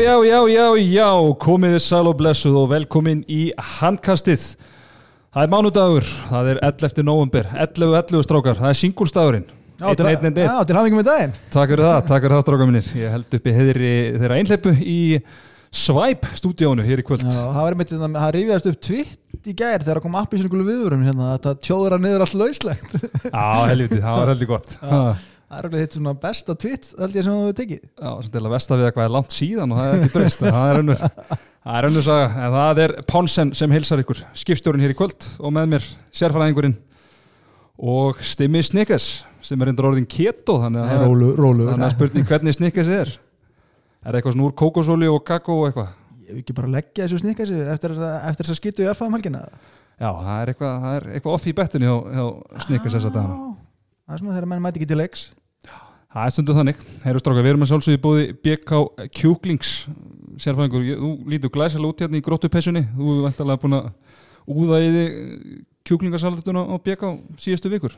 Já, já, já, já, já, komið þið sæl og blessuð og velkomin í handkastið. Það er mánudagur, það er 11. november, 11. 11. strákar, það er singulstagurinn. Já, til, hafingum í daginn Takk fyrir það, takk fyrir það strákar minnir. Ég held uppi heiðri þeirra einhleipu í Svæp stúdíónu hér í kvöld. Já, það var einmitt, það rifjaðist upp tvitt í gær þegar kom appi sinni gulu viðurum hérna, þetta tjóður að niður allt lauslegt Já, helviti, það var heldur gott. Já. Það er alveg þitt svona besta tvitt held ég sem þú hefur tekið. Já, sem til að vesta við eitthvað er langt síðan og það er ekki breyst, það er önnur. Það er önnur saga, en það er Ponsen sem heilsar ykkur, skipstjórun hér í kvöld og með mér sérfæðingurinn og Stimmi Snickers sem er endur orðin keto, þannig að er Rólu, rólu Þannig að spurning hvernig snikkes er. Er eitthvað svona úr kókosóli og kakó og eitthvað? Ég vil ekki bara leggja þessu sig eftir, þess að skýtu í FA um helgina. Já, það er eitthvað, eitthvað off í bettinu hjá, hjá snikkes þess að dagana. Já, Það er svona þegar menn mæti ekki til leiks Það er stundu þannig, heyrðu stráka, við erum að sjálfsögði búið BK Kjúklings. Sérfæðingur, þú lítur glæsilega út hérna í gróttupessunni, þú er vantarlega búin að úða í þig kjúklingasalatuna á BK síðustu vikur.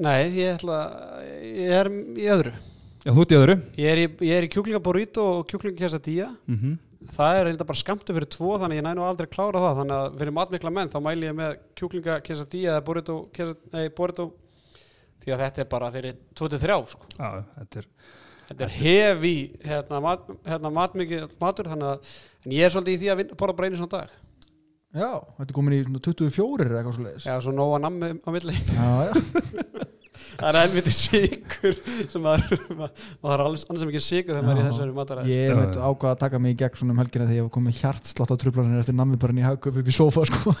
Nei, ég ætla ég er í öðru. Já, þú ert í öðru? Ég er í, í kjúklingaborító og kjúklingakessadía mm það er reynda bara skamtu fyrir tvo þannig ég næ nú aldrei klára það. Þannig að fyrir matmikla menn þá mæli ég með kjúklingakessadía eða því að þetta er bara fyrir 23 sko. Já, þetta er þetta er hefi hérna, mat, hérna matmikið matur þannig að en ég er svolítið í því að bara einu svona dag Já, þetta er komin í svona 24 eða eitthvað svo leiðis Já, svo nóga nammi á milli Já, já, það er ennviti sigur sem maður, maður, er alls, annars sem ekki sigur þegar maður er í þessari mataræð ég er já. ákvað að taka mig í gegn svona um helgina þegar ég var komið hjartslátt á trublanir eftir nammi bara inn í hagköp upp í sofa sko.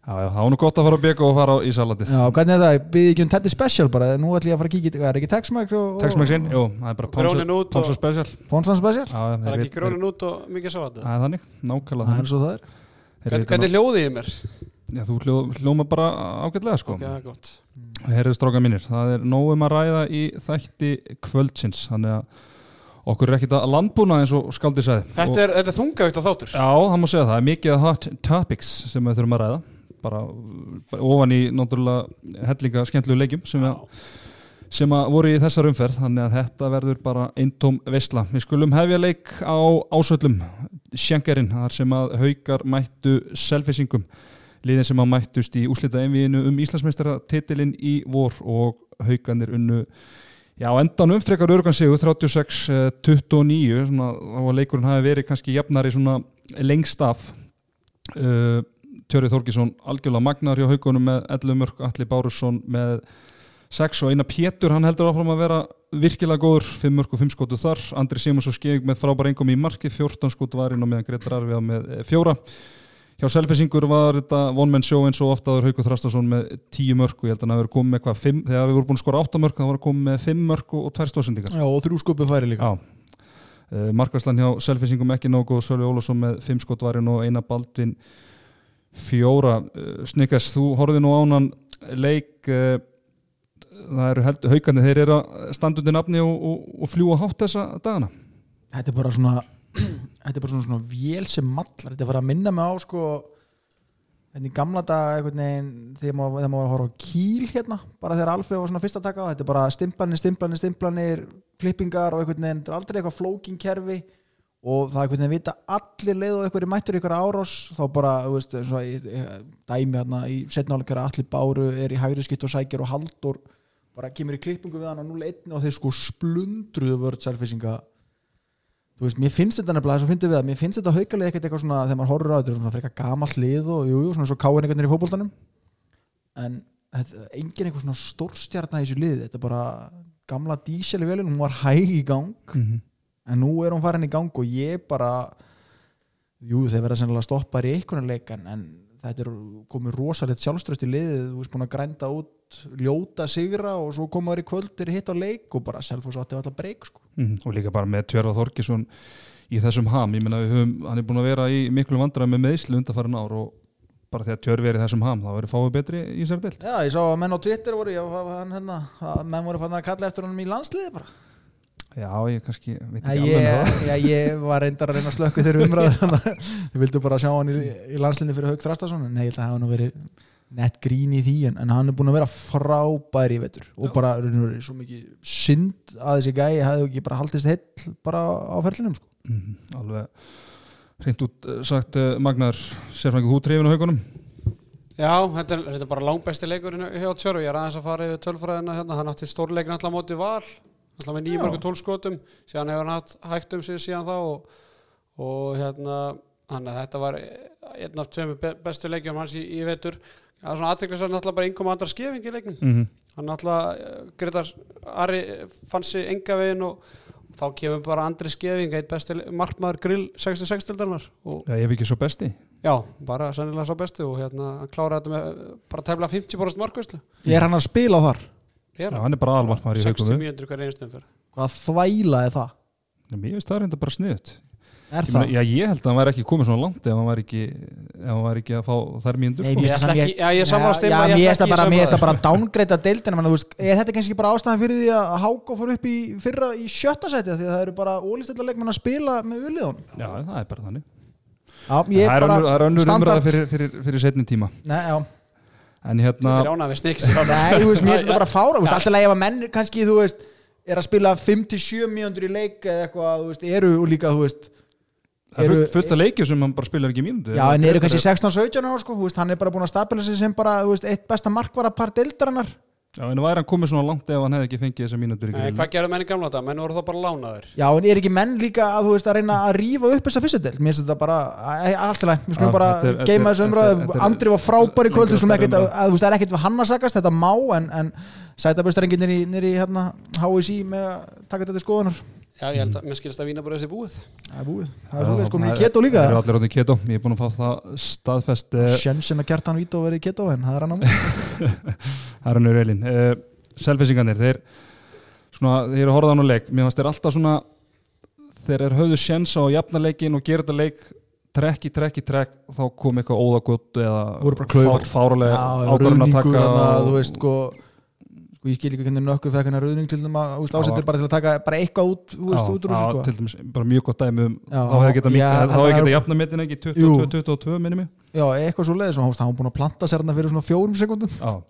Já, já, það var nú gott að fara á BK og fara á í salatið. Já, hvernig er það? Býði ekki um Teddy Special bara Nú ætlum ég að fara að kíkja, í- er ekki Tex-Mex og... Texmaxinn, jú, það er bara Grónin út Ponsa og- Special. Ponsan Special? Já, það er ekki grónin út og mikið salat Það er þannig, nákvæmlega Það er þannig. svo það er. Hvernig hljóði ég mér? Já, þú hljó, hljóma bara ágætlega sko. Ok, það er gott. Herðu stráka mínir, það er nógum að ræða í þætti kvöldsins Þannig að okkur er ekkit að landbúna eins og skaldi sagði. Þetta er, þetta er þungavíkt á þáttur. Já, það má segja það, það er mikið af hot topics sem við þurfum að ræða bara, bara ofan í náttúrulega hellinga skemmtlegu leikjum sem, að, sem að voru í þessar umferð. Þannig að þetta verður bara eintóm veisla. Við skulum hefja leik á ásöllum Sjengerinn, þar sem að haukar mættu selfisingum, liðin sem að mættust í úslita einvíinu um Íslandsmeistara titilinn í vor og haukanir unnu Já, á endanum frekar örgan sigur 36-29 svona, þá að leikurinn hafi verið kannski jafnari lengst af. Uh, Tjörið Þorgísson algjörlega magnar hjá haugunum með 11 mörg, Alli Bárusson með 6 og eina Pétur, hann heldur áfram að vera virkilega góður, 5 mörg og 5 skotu þar. Andri Simonsson skeg með frábæra engum í marki. 14 skotu varinn og meðan Gretar Arviða með eh, fjóra. Hjá Selfisingur var þetta one-man show eins og ofta áður. Haukur Þrastason með 10 mörg og ég held að hann verið komið með hvað 5, þegar við vorum búin að skora 8 mörg þá var hann komið með 5 mörg og, og 2 stóðsendingar Já, og þrjú sköpu færi líka. Já, uh, Markvæslan hjá Selfisingum ekki nógu og Sölvi Ólafsson með 5 skotvarin og eina Baldvin fjóra uh, Snikkes, þú horfði nú ánan leik uh, það eru held, haukandi, þeir eru að standa undir nafni og, og, og fljúa hátt þessa dagana. Þetta er bara svona Þetta er bara svona, svona vél sem mallar. Þetta er bara að minna mig á sko Þetta í gamla dag veginn þegar maður, var að horfa á kýl hérna bara þegar Alfið var svona fyrst að taka á. Þetta er bara stimplanir, stimplanir, stimplanir klippingar og einhvern veginn, aldrei eitthvað flókin kerfi og það er einhvern veginn vita allir leið og einhverju mættur ykkur árás þá bara, þú veist, dæmi hérna í setnáleikara allir báru er í hægri skitt og sækir og haldur bara kemur í klippingu við hann á 0-1 og þeir sko splundruðu vörð selfisinga þú veist, mér finnst þetta nefnilega þess að fyndi við að mér finnst þetta haukalega ekkert eitthvað svona þegar maður horfir á þetta er svona frekar gamall lið og jú, jú, svona svo káin einhvern veginn í fótboltanum. En er engin eitthvað svona stórstjarnar mm -hmm. en nú er hún farin í gang og ég bara jú, þeir verða sennilega stoppar í einhvern leik en, þetta er komið rosalegt sjálfströst í liðið, þú veist búin að grænda út ljóta sigra og svo komaður í kvöldir hitt á leik og bara selfos átti alltaf breyk sko. og líka bara með Tjörða Þorkisson í þessum ham, ég menna við höfum hann er búin að vera í miklu vandræði með meðslu undarfærin ár og bara þegar Tjörð verið í þessum ham þá verið fáið betri í sér deilt Já, ég sá að menn á Twitter voru já, hann, hérna, að menn voru fann að kalla eftir honum í landsliði bara Já, ég kannski veit ekki alveg með ég, það já, ég var reyndar að reyna slökku þeirra umræðu þannig að ég vildi bara sjá hann í, í landsliðinu fyrir Haug Þrastason en nei, ég held að það hafa nú verið nett grín í því en, en hann er búin að vera frábær í vetur. Og bara raunveru, svo mikið synd að þessi gæi hefði ekki bara haldist heill bara á ferlinum sko. Mhm, alveg hreint út eh, sagt uh, Magnar sérfrængið hút trefin á haugunum Já, þetta er, þetta er bara langbæsti leikurinn hjá Tjörfi, ég er aðeins að fara yfir tölfræðina hérna, hann átti stórleikin alltaf móti val alltaf með Já. nýjumörgu tólskotum síðan hefur hann hatt hægt um sig síðan þá og, og hérna hann að þetta var einn af tveimur be- bestu leikjum hans í, í vetur. Það er svona aðteklisverð náttúrulega bara einhverjum andra skefing í leiknum. Mm hann náttúrulega, Gretar Ari fann sig enga veginn og þá kemur bara andri skefing eitt besti markmaður grill 66 tildarinnar og Já, ég hef ekki svo besti. Já, bara sennilega svo besti og hérna hann kláraði þetta með eh, bara tefla 50% markvæslu er hann að spila þar? Já, hann er bara alvarpar í 60 haugunum mínútur hver einstum fyrir hvað þvæla er það? Mér finnst það reynda bara sniðut er Ég það? já, ég held að hann væri ekki komið svona langt ef hann væri ekki, hann ekki að fá þær mínútur Nei, sko. Ég ætla það- já, ég er ég finnst það bara, bara deildina menn, veist, er þetta kannski bara ástæðan fyrir því að Háko fór upp í fyrra í sjötta seti því að það eru bara ólistilla leikmenn að spila með uliðun Já, það er bara þannig. Já, ég Það er bara önnur, það er önnur standard- umræða fyrir, fyrir, fyrir setni tíma. Nei, já En hérna, við sniks Nei, þú veist, mér finnst þetta bara fára þú veist, Alltaf að menn kannski, þú veist er að spila 5-7 mínútur í leik eða eitthvað, þú veist, eru og líka, þú veist það er eru- fullt, að leikju sem hann bara spilar ekki mínútur Já, en eru kannski 16-17 ára, sko, þú veist, hann er bara búin að stabila sig sem bara, þú veist, eitt besta markvara par deildarinnar Já, en væri hann komið svona langt ef hann hefði ekki fengið þessar mínútur í Nei, Hvað gerðu menn í gamla þetta? Menn voru þá bara lánaður Já, en er ekki menn líka að, þú veist, að reyna að rífa upp þessa fyrstu deild? Mér finnst þetta bara, allt í læg Við skulum bara geima þessu er- Andri var frábær í kvöld, þú veist, það er ekkert við hann að sagast, þetta má en, í, er í hérna, HSI með að taka þetta til skoðunar Já, ég held að mér skilst að vína bara þessi búið. Það er búið, það er svolítið, sko, mér er keto líka. Það eru allir ráðin keto, ég er búin að fá það staðfest eh, Sjensin að kjartan vít og verið keto en það er hann á mig Það er hann úr eilin uh, Selfisingarnir, þeir svona, þeir eru horfðan á leik. Mér fannst þeir alltaf svona þeir eru höfðu sjensa á jafna leikin og gera þetta leik trekk í trekk í trekk þá kom eitthvað óðagott eða Já, ákvörðun að taka og- sko ég skil ekki hvernig nökku fekk hennar ruðning til þeim að ásættir bara til að taka bara eitthvað út, út úr þessu, sko. til dæmis, bara mjög gott dæmi um þá hefði geta, já, þá þetta hefði er- geta jafna metin ekki Jú. 22-22 minni mig. Já, eitthvað svo leiðis og hann búin að planta sér hann fyrir svona fjórum sekundum Já,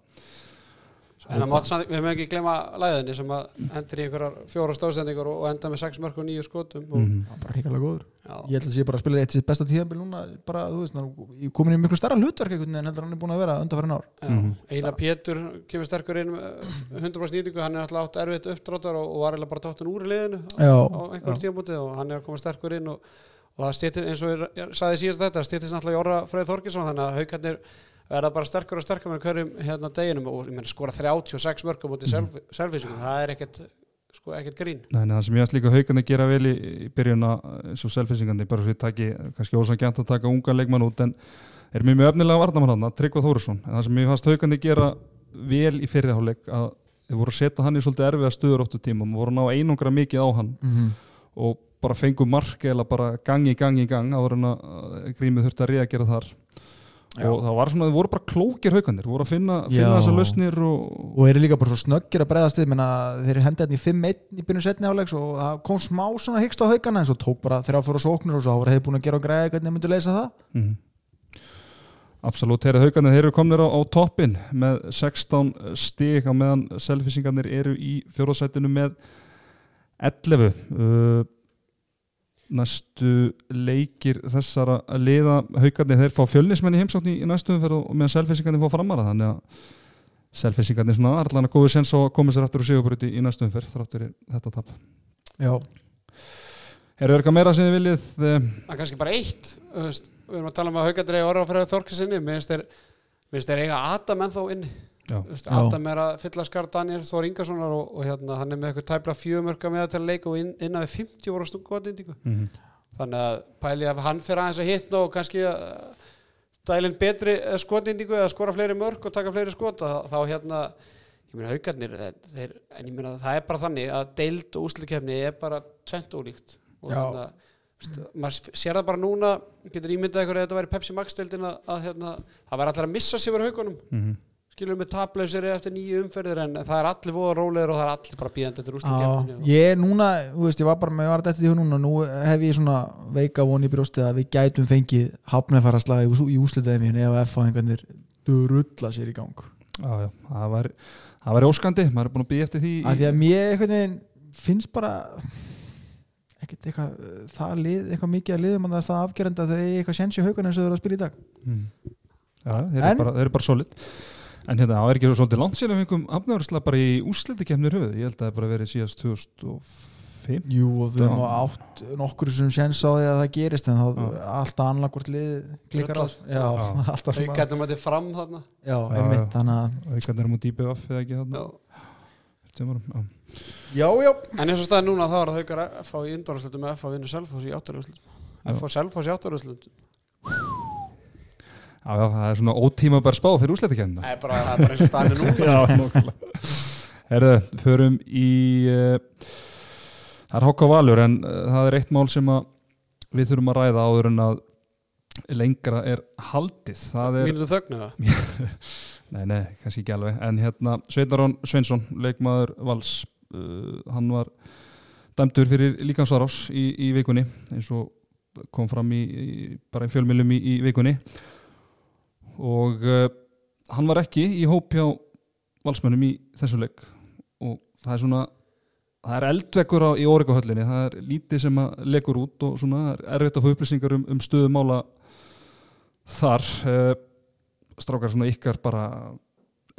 En það mátt samt, við höfum ekki glema læðinni sem að endur í einhverjar fjóra stóðsendingar og, enda með sex mörg og nýju skotum og, mhm. Það var bara ríkalega góður já, Ég held að sé bara að spila eitt sitt besta tíðanbíl núna bara, þú veist, er komin í miklu starra hlutverk einhvern veginn heldur en hann er búin að vera undanfærin ár já. Mhm. Einar Pétur kemur sterkur inn með 100% nýtingu, hann er alltaf átt erfitt uppdráttar og, og var eiginlega bara tóttin úr í liðinu á, Já, á einhverjum tímabúti og hann er að koma sterkur inn og, og það stýttir eins og ég, ég sagði síðast þetta, stýttist náttúrulega í orra Freyð Þorkilsson þannig að haugarnir verða bara sterkur og sterkur með hverjum hérna deginum og ég meina skora 36 mörgum út í selfisingum, það er ekkert sko ekkert grín. Nei, nei, það sem ég að líka haugandi gera vel í, í byrjun eins og selfisingandi bara svo ég taki, kannski ósangjant að taka unga leikmann út en er mjög mjög öfnilega varnamann hann, Tryggva Þórusson en það sem ég fannst haugandi gera vel í fyrirháleik að þeir voru að setja hann í svolítið erfiða stöður óttu tímum og voru að ná einungra mikið á hann. Mm og bara fengu mark eða bara gang í gang í gang áður en að grímið þurfti að reagera þar og það var svona, þeir voru bara klókir haugandir voru að finna, finna Já. þessar lausnir og, og eru líka bara svo snöggir að bregðast menna, þeir eru hendið hérna í 5-1 í byrjun setni áleiks og það kom smá svona hyggst á haugana en svo tók bara þrjá fóra sóknir og svo voru þeir búin að gera og græða hvernig þeir myndu leysa það mm. Absolutt, þeir haugarnir þeir eru komnir á, á toppin með 16 stig á meðan selfisingarnir eru í fjóðsætinu með 11 uh, næstu leikir þessara liða haugarnir þeir fá fjölnismenn í heimsókn í, næstu umferð og meðan selfisingarnir fá framara þannig að selfisingarnir svona allan að góðu sens að koma sér aftur úr sigurbröti í næstu umferð þráttur þetta tap. Já, Eru eitthvað meira sem þið viljið eh, það er kannski bara eitt við erum að tala um að haugarnir eiga orra Freyð Þorkilsinni, minnst þeir eiga Adam ennþá inni Adam er að fylla skar Daniel Þór Ingarssonar og, og hérna, hann er með eitthvað tæpla fjögumörka með til að leika og inn, innan við 50 voru stungotindíku mm þannig að pæli að hann fyrir aðeins að hitna og kannski að dælinn betri eh, skotindíku eða skora fleiri mörk og taka fleiri skot að, þá hérna ég meina haugarnir þeir, þeir, en ég meina það er bara þannig að deild og úslikefni er bara tvent ólíkt. Og hérna veist, maður sér það bara núna getur ímyndað ykkur að þetta væri Pepsi Max deildin að, að hérna, það væri allir að missa sig verið haugunum. -hmm. Skilur með taplausir eftir nýju umferðir en það er allir fóða rólegir og það er allir bara bíðandi eftir úslikefni ég er núna, þú veist, ég var bara með ég var þetta í hún núna, nú hef ég svona veika von í brjósti að við gætum fengið hafnæfara slag í, í úslitaðið mín ef F á einhvernir drulla sér í gang. Já, já, það væri það væri óskandi, maður er búin að býja eftir því að því að mér einhvern veginn finnst bara ekkert eitthvað það lið, eitthvað mikið að liðum að það er að þau eigi eitthvað séns í haugun eins og þau eru að spila í dag. Mm. já, þeir eru bara, þeir eru bara solid en hérna, það er ekki svolítið langt síðan við fengum afnöðursla bara í úrslitikefnir höfuð ég held að það bara verið síðast 2005 Jú og við höfum átt nokkur sem séns á því að það gerist en þá Já. alltaf annarkort lið klikkar á. Já, alltaf svona Gætum þetta fram þarna. Já, einmitt, þannig að aukarnir er mútið í BF eða ekki þarna? Já. já. Já, já. En eins og staðið núna þá er það haukar F á í undorðarslutum F á vinnu Selfoss í áttarúslutum Já. F á Selfoss í áttarúslutum já, já, það er svona ótíma bara spá fyrir úrslitikefnina Það er bara, það er bara eins og staðið núna. Já, nokkulega Herðu, förum í uh, Það er Háka Valur en uh, það er eitt mál sem að við þurfum að ræða áður en að lengra er haldið. Það er, Mínuðu þögnu það nei, nei, kannski ekki alveg. En hérna, Sveitnaron Sveinsson leikmaður Vals uh, hann var dæmdur fyrir líkansvarás í, í vikunni eins og kom fram í, í bara í fjölmjölum í, í vikunni og uh, hann var ekki í hóp hjá valsmönnum í þessu leik. Og það er svona það er eldvekkur á, í Órikahöllinni það er lítið sem að legur út og svona er erfitt að fá upplýsingar um, um stöðumála þar. Uh, strákar svona ykkar bara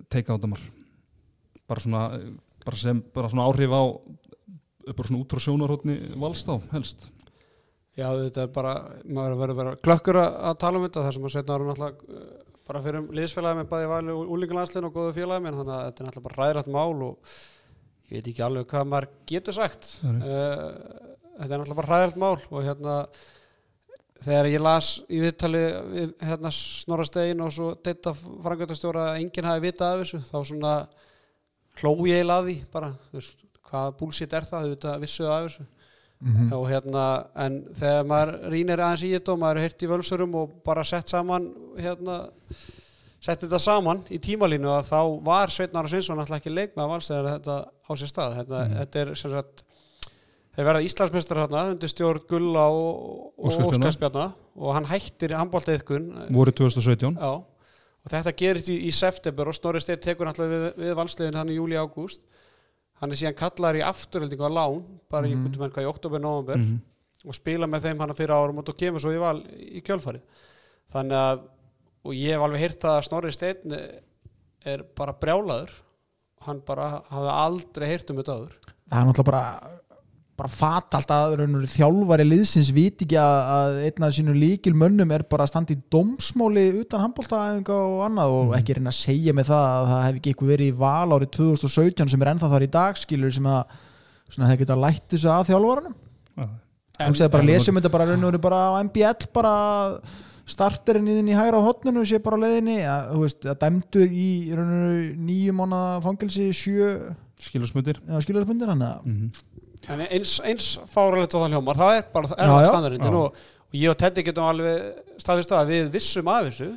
teika á dömar bara svona, bara sem bara svona áhrif á bara svona út frá sjónarhóttni vals þá helst. Já, þetta er bara, maður verður að vera klökkur að, tala um þetta. Þar sem að setna ára náttúrulega bara fyrir liðsfélagi með bæði vali og úlingalandsliðin og góðu félagi minn þannig að þetta er náttúrulega bara ræðrætt mál og ég veit ekki alveg hvað maður getur sagt. Uh, þetta er náttúrulega bara ræðrætt mál og hérna þegar ég las í viðtali við, hérna Snorra Stein og svo þetta frangöndastjóra að enginn hafi vitað af þessu þá svona hló ég að því bara, veist, hvað búlsitt er það, þú vissuð af þessu Mhm. og hérna, en þegar maður rínir aðeins í þetta og maður er heyrt í völsurum og bara sett saman hérna, sett þetta saman í tímalínu að þá var Sveitnar og Svinsson alltaf ekki leik með að vals þegar þetta á sér stað þetta, Mhm. þetta er sem sagt þeir verða Íslandsmeistar hérna undir stjórn Gulla og, og. Óskarsbjarna og hann hættir handbóltaiðkun voru 2017 Já, og þetta gerist í, í september og Snorri Steinn tekur náttúrulega við, við valsliðin hann í júli ágúst hann er síðan kallar í afturöldingu á lán bara í Mhm. einhvern veginn hvað í oktober, november Mhm. og spila með þeim hann fyrir árum og kemur svo í val í kjölfarið þannig að og ég hef alveg það að Snorri Steinn er bara brjálaður hann bara hafði aldrei heyrt um þetta áður Það er náttúrulega bara bara fatalt að þjálfari liðsins viti ekki að, að einn af sínu líkil mönnum er bara að standa í dómsmáli utan handbóltaæfinga og annað og Mhm. ekki reyna að segja með það að það hef ekki eitthvað verið í val árið 2017 sem er ennþá þar í dag skilur sem að svona hefði getað lætt þessu að þjálfaranum Já. hún segði bara lesum þetta bara raun og veru bara á MBL bara starterinn í þinn í hægra hotninu sé bara á leiðinni að, þú veist, að dæmdur í nýju mánu fangelsi sjö skilursmundir skilurspundir hann að mm en eins, eins fáralegt og það hljómar það er bara er Já, það já. og, og ég og Teddy getum alveg staðfist að við vissum af þessu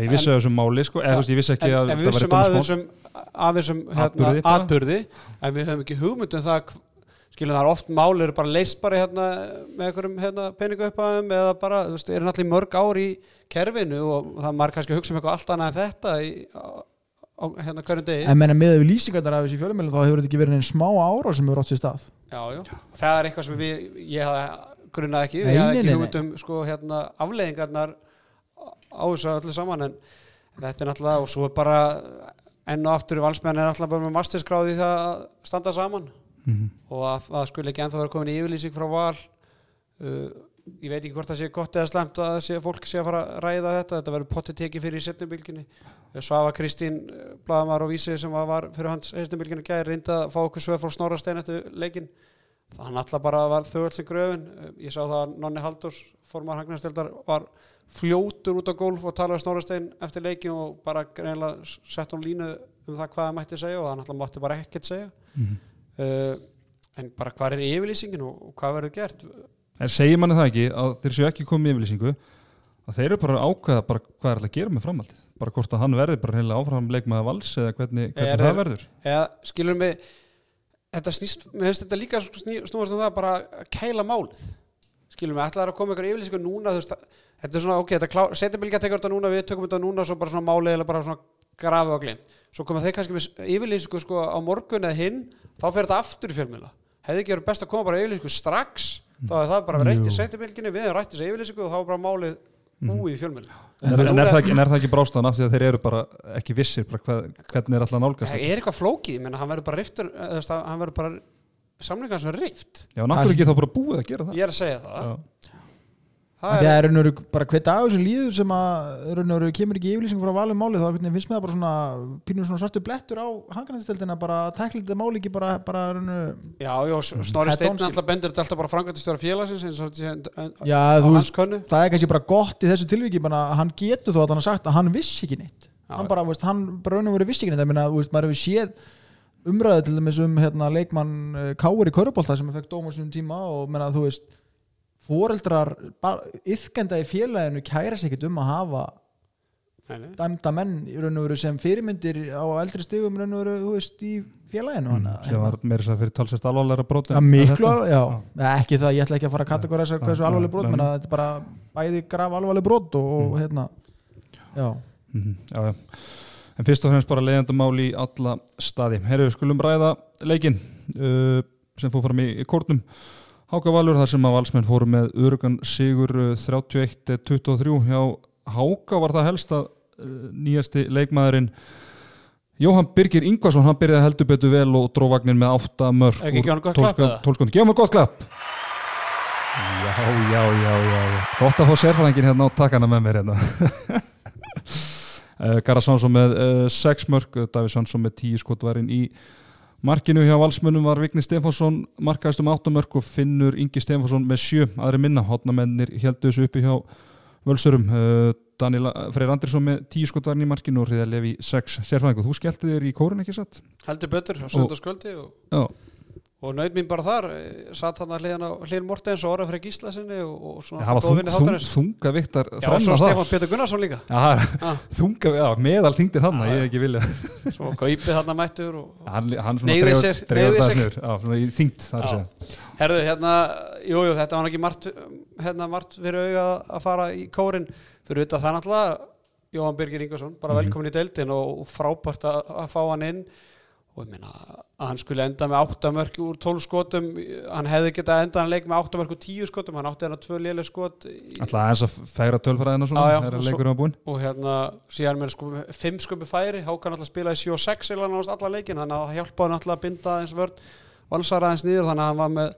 ég vissi af þessum máli sko, eða þú veist ég vissi ekki að það af dómsmál þessum, af þessum hérna, bara. atburði en við höfum ekki hugmynd um það skilum það er oft mál eru bara leist bara hérna, með einhverjum hérna, peningauppaðum eða bara, þú veist, eru náttúrulega mörg ár í kerfinu og það maður kannski að hugsa um eitthvað allt annað en þetta í, á, hérna hverjum degi. En menna með við lýsingarnar af þessi fjölumilin þá hefur þetta ekki verið einn smá ára sem hefur átt sér stað? Já, já. Það er eitthvað sem við, ég hafði grunnað ekki, hafði nei, ekki nei, hugmynd um sko, hérna, afleiðingarnar á þessu öllu saman en þetta er náttúrulega og svo er bara enn og aftur valsmenn er náttúrulega bara með masterskráði það að standa saman. Mhm. og að það skulle ekki ennþá vera komin í yfirlýsing frá val uh, ég veit ekki hvort það sé gott eða slemt að fólk sé að fara að ræða þetta. Þetta verður potti tekið fyrir í setnubilginni Svafa Kristín, Blaðamar og Vísi sem var fyrir hans setnubilginni gæri reynda að fá okkur svöð frá Snorrastein eftir leikin það hann alltaf bara var þögöld sem gröfin. Ég sá það að Nonni Halldórs formar Hagnarstildar var fljótur út á gólf og talaði Snorrastein eftir leikin og bara greinlega sett hún línu um það hvað það mætti segja og hann alltaf mátti bara ekkert segja. Mhm. uh, en bara hvað er yfirlýsingin og, hvað verður gert? En segir manni það ekki að þeir séu ekki komið yfirlýsingu að þeir eru bara að ákveða bara hvað er alltaf að gera með framhaldið. Bara hvort að hann verði bara heila áfram leikmaði vals eða hvernig, hvernig Er það verður. Eða skilur mig þetta snýst, mér finnst þetta líka snúast um það bara að kæla málið. Skilum við ætlaðar að koma ykkur yfirlýsingu núna veist, þetta er svona, ok, þetta klár, setjabilgja tekur þetta núna, við tökum þetta núna svo bara svona málið eða bara svona grafi og glim svo koma þeir kannski með yfirlýsingu sko á morgun eða hinn, þá fer þetta aftur í fjölmiðla. Hefði ekki verið best að koma bara yfirlýsingu strax, þá er það bara reitt í Jú. setjabilginni, við hefum rætt þessu yfirlýsingu og þá er bara málið búið í fjölmiðla En, en, er það, en er það ekki brástaðan af því að þeir eru bara ekki vissir bara hvað, hvernig er alltaf að nálgast það er eitthvað flókið, menn hann verður bara riftur veist, hann verður bara samlingar sem er rift Já, náttúrulega ekki þá bara búið að gera það? Ég er að segja það, Já. Það Það er, raun og veru bara hver dag sem líður sem að raun og veru kemur ekki yfirlýsing frá valum máli þá finnst mér það bara svona pínur svona svartu blettur á hangarnæstisteldina bara tækla þetta máli ekki bara, bara raun og veru já, já, Steinn ónskil. alltaf bendir þetta alltaf bara framkvæmtastjóra félagsins eins og Já, hans könnu það er kannski bara gott í þessu tilviki bara hann getur þó að hann har sagt að hann vissi ekki neitt. Já, hann bara, veist, hann bara raun og veru vissi ekki neitt. Meina, þú veist, maður hefur séð umræðu til dæmis um hérna, leikmann uh, Káur í Körubólta sem fekk dóma á sinum tíma og meina, þú veist foreldrar bara, yðkenda í félaginu kæra sig ekkert um að hafa Nei, dæmda menn í raun og veru sem fyrirmyndir á eldri stigum í raun og veru, veist, í félaginu mm, sem var meira svo fyrir talsest alvarlega broti Ja, miklu já. Ekki það, ég ætla ekki að fara að kategóra hversu Já, alvarleg já, brot, menn að þetta er bara bæði graf alvarleg brot og, og hérna já, Mhm, já, já. En fyrst og fremst bara leiðandumál í alla staði. Herru, við skulum ræða leikin uh, sem fór fram í, í kórnum. Háka Valur þar sem að valsmenn fóru með örugan sigur uh, 31-23 hjá Háka var það helst að uh, nýjasti leikmaðurinn Jóhann Birgir Ingvarsson, hann byrjaði heldur betur vel og dró vagnin með átta mörg Ekki gefa hann gott klapp, eða? tólskondi. Gefa hann gott klapp Já, já, já, já Gott að fá sérfræðingin hérna og taka hana með mér hérna Garðar Svansson með uh, 6 mörg, Davíð Svansson með 10 skotværin í markinu hjá valsmönnum var Vigni Stefánsson markaðist um 8 mörg og Finnur Ingi Stefánsson með 7 aðri minna, hotnamennir heldur þessu uppi hjá völsurum. Uh, Daniel Freyr Andrisson með 10 skotværin í markinu og Hriða Levi 6 sérfræðingu, þú skellti þér í kórun ekki satt? heldur betur á söndaskvöldi og, Já, og naut mín bara þar eh, satt hann að hlýðin Mortens og orða fyrir Gíslasinni og, og svona var þung, þung, þáttarins. þunga viktar já, og svo Stefán Pétur Gunnarsson líka. Er Ah. þunga, já, meðal þingdir hann Já, ég hef ekki vilja svo kaupið mættur hann, svona Hneigði dreifur- sér, í þingt, er að herðu, hérna, jú, jú, þetta var ekki margt, hérna, margt fyrir auga að fara í kórin fyrir auðvitað það náttúrulega Jóhann Birgir Ingersson, bara Mhm. velkomin í deildin og, frábært að, að fá hann inn og ég meina að hann skulle enda með 8 mörg úr 12 skotum. Hann hefði getað endað hann leik með 8 mörg úr 10 skotum. Hann átti hann að tvö léleg skot Alltaf aðeins að færa tölfræðina svona Já, já, og svo- og hérna síðan með sko, 5 sköpi færi. Hákan alltaf spilaði 7 og 6 eða náttúrulega allan leikin þannig að hjálpaði hann alltaf að binda eins vörd valsara eins niður þannig að hann var með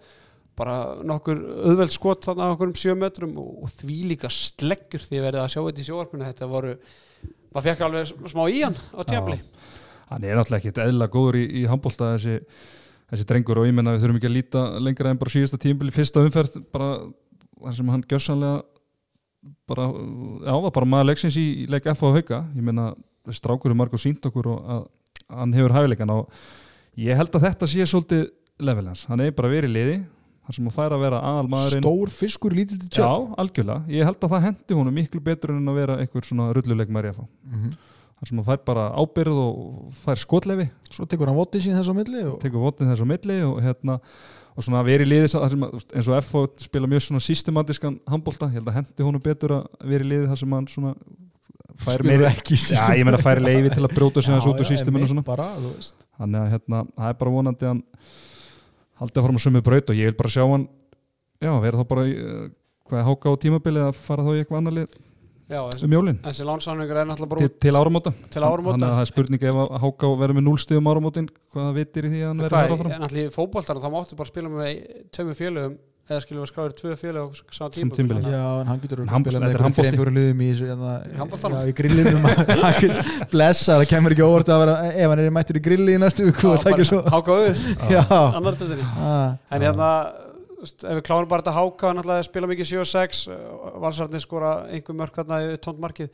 bara nokkur auðveld skot þannig að okkur um 7 metrum og, og því líka sleggur því að verið að sjá þetta í sjóarpinu þetta voru, maður fekk alveg smá í hann á tjafli hann er náttúrulega ekkit eðla góður í, í handbólta þessi, þessi drengur og ég menna við þurfum ekki að líta lengra en bara síðasta tímbili fyrsta umferð bara þar sem hann gjössanlega bara, já, var bara maður leiksins í, í leik F og hauka, ég menna strákur er margur sínt okkur og að, að hann hefur hæfileikan og ég held að þetta sé svolítið level hans, hann er bara verið liði þar sem hann fær að vera aðal maðurinn stór fiskur lítið til Já, tjöp algjörlega, ég held að það hendi honum miklu betur en að vera einhver svona rulluleik maður í að fá Mhm. Þar sem hann fær bara ábyrð og fær skotlefi svo tekur hann voti sín þess á milli og tekur votnið þessu á milli og hérna og svona verið í liði þar sem að, eins og FO spila mjög svona systematískan handbólta, ég held að hendi honum betur að vera í liði þar sem hann svona fær ekki já ég meina fær leifi til að brjóta sig þessu út úr systeminu þannig að hérna, það er bara vonandi að hann haldi að fara með sömu braut og ég vil bara sjá hann já, vera þá bara eh, hvað er háka á tímabili að fara þá í eitthvað annar lið Já, þessi, um jólin. þessi lánsamningur er náttúrulega bara til, út til áramóta. Til áramóta. þannig að það er spurning ef að háka verður með núlstíðum áramótin hvaða vitir í því að hann verður áfram? en allir í fótboltar þá máttu bara spila með tveimur félögum eða skilum við skráður tvö félög á sama tíma tímabili. já, en hann getur að spila með þreim fjóru liðum í hérna, Í handboltanum? já, í grillinum Hann getur- blessa, það kemur ekki óvart að vera ef hann er mættur í grilli í næstu viku og ef við klárum bara þetta háka hann ætlaði að spila mikið 7 og 6 valsarnir skora einhver mörg þarna í tónt markið.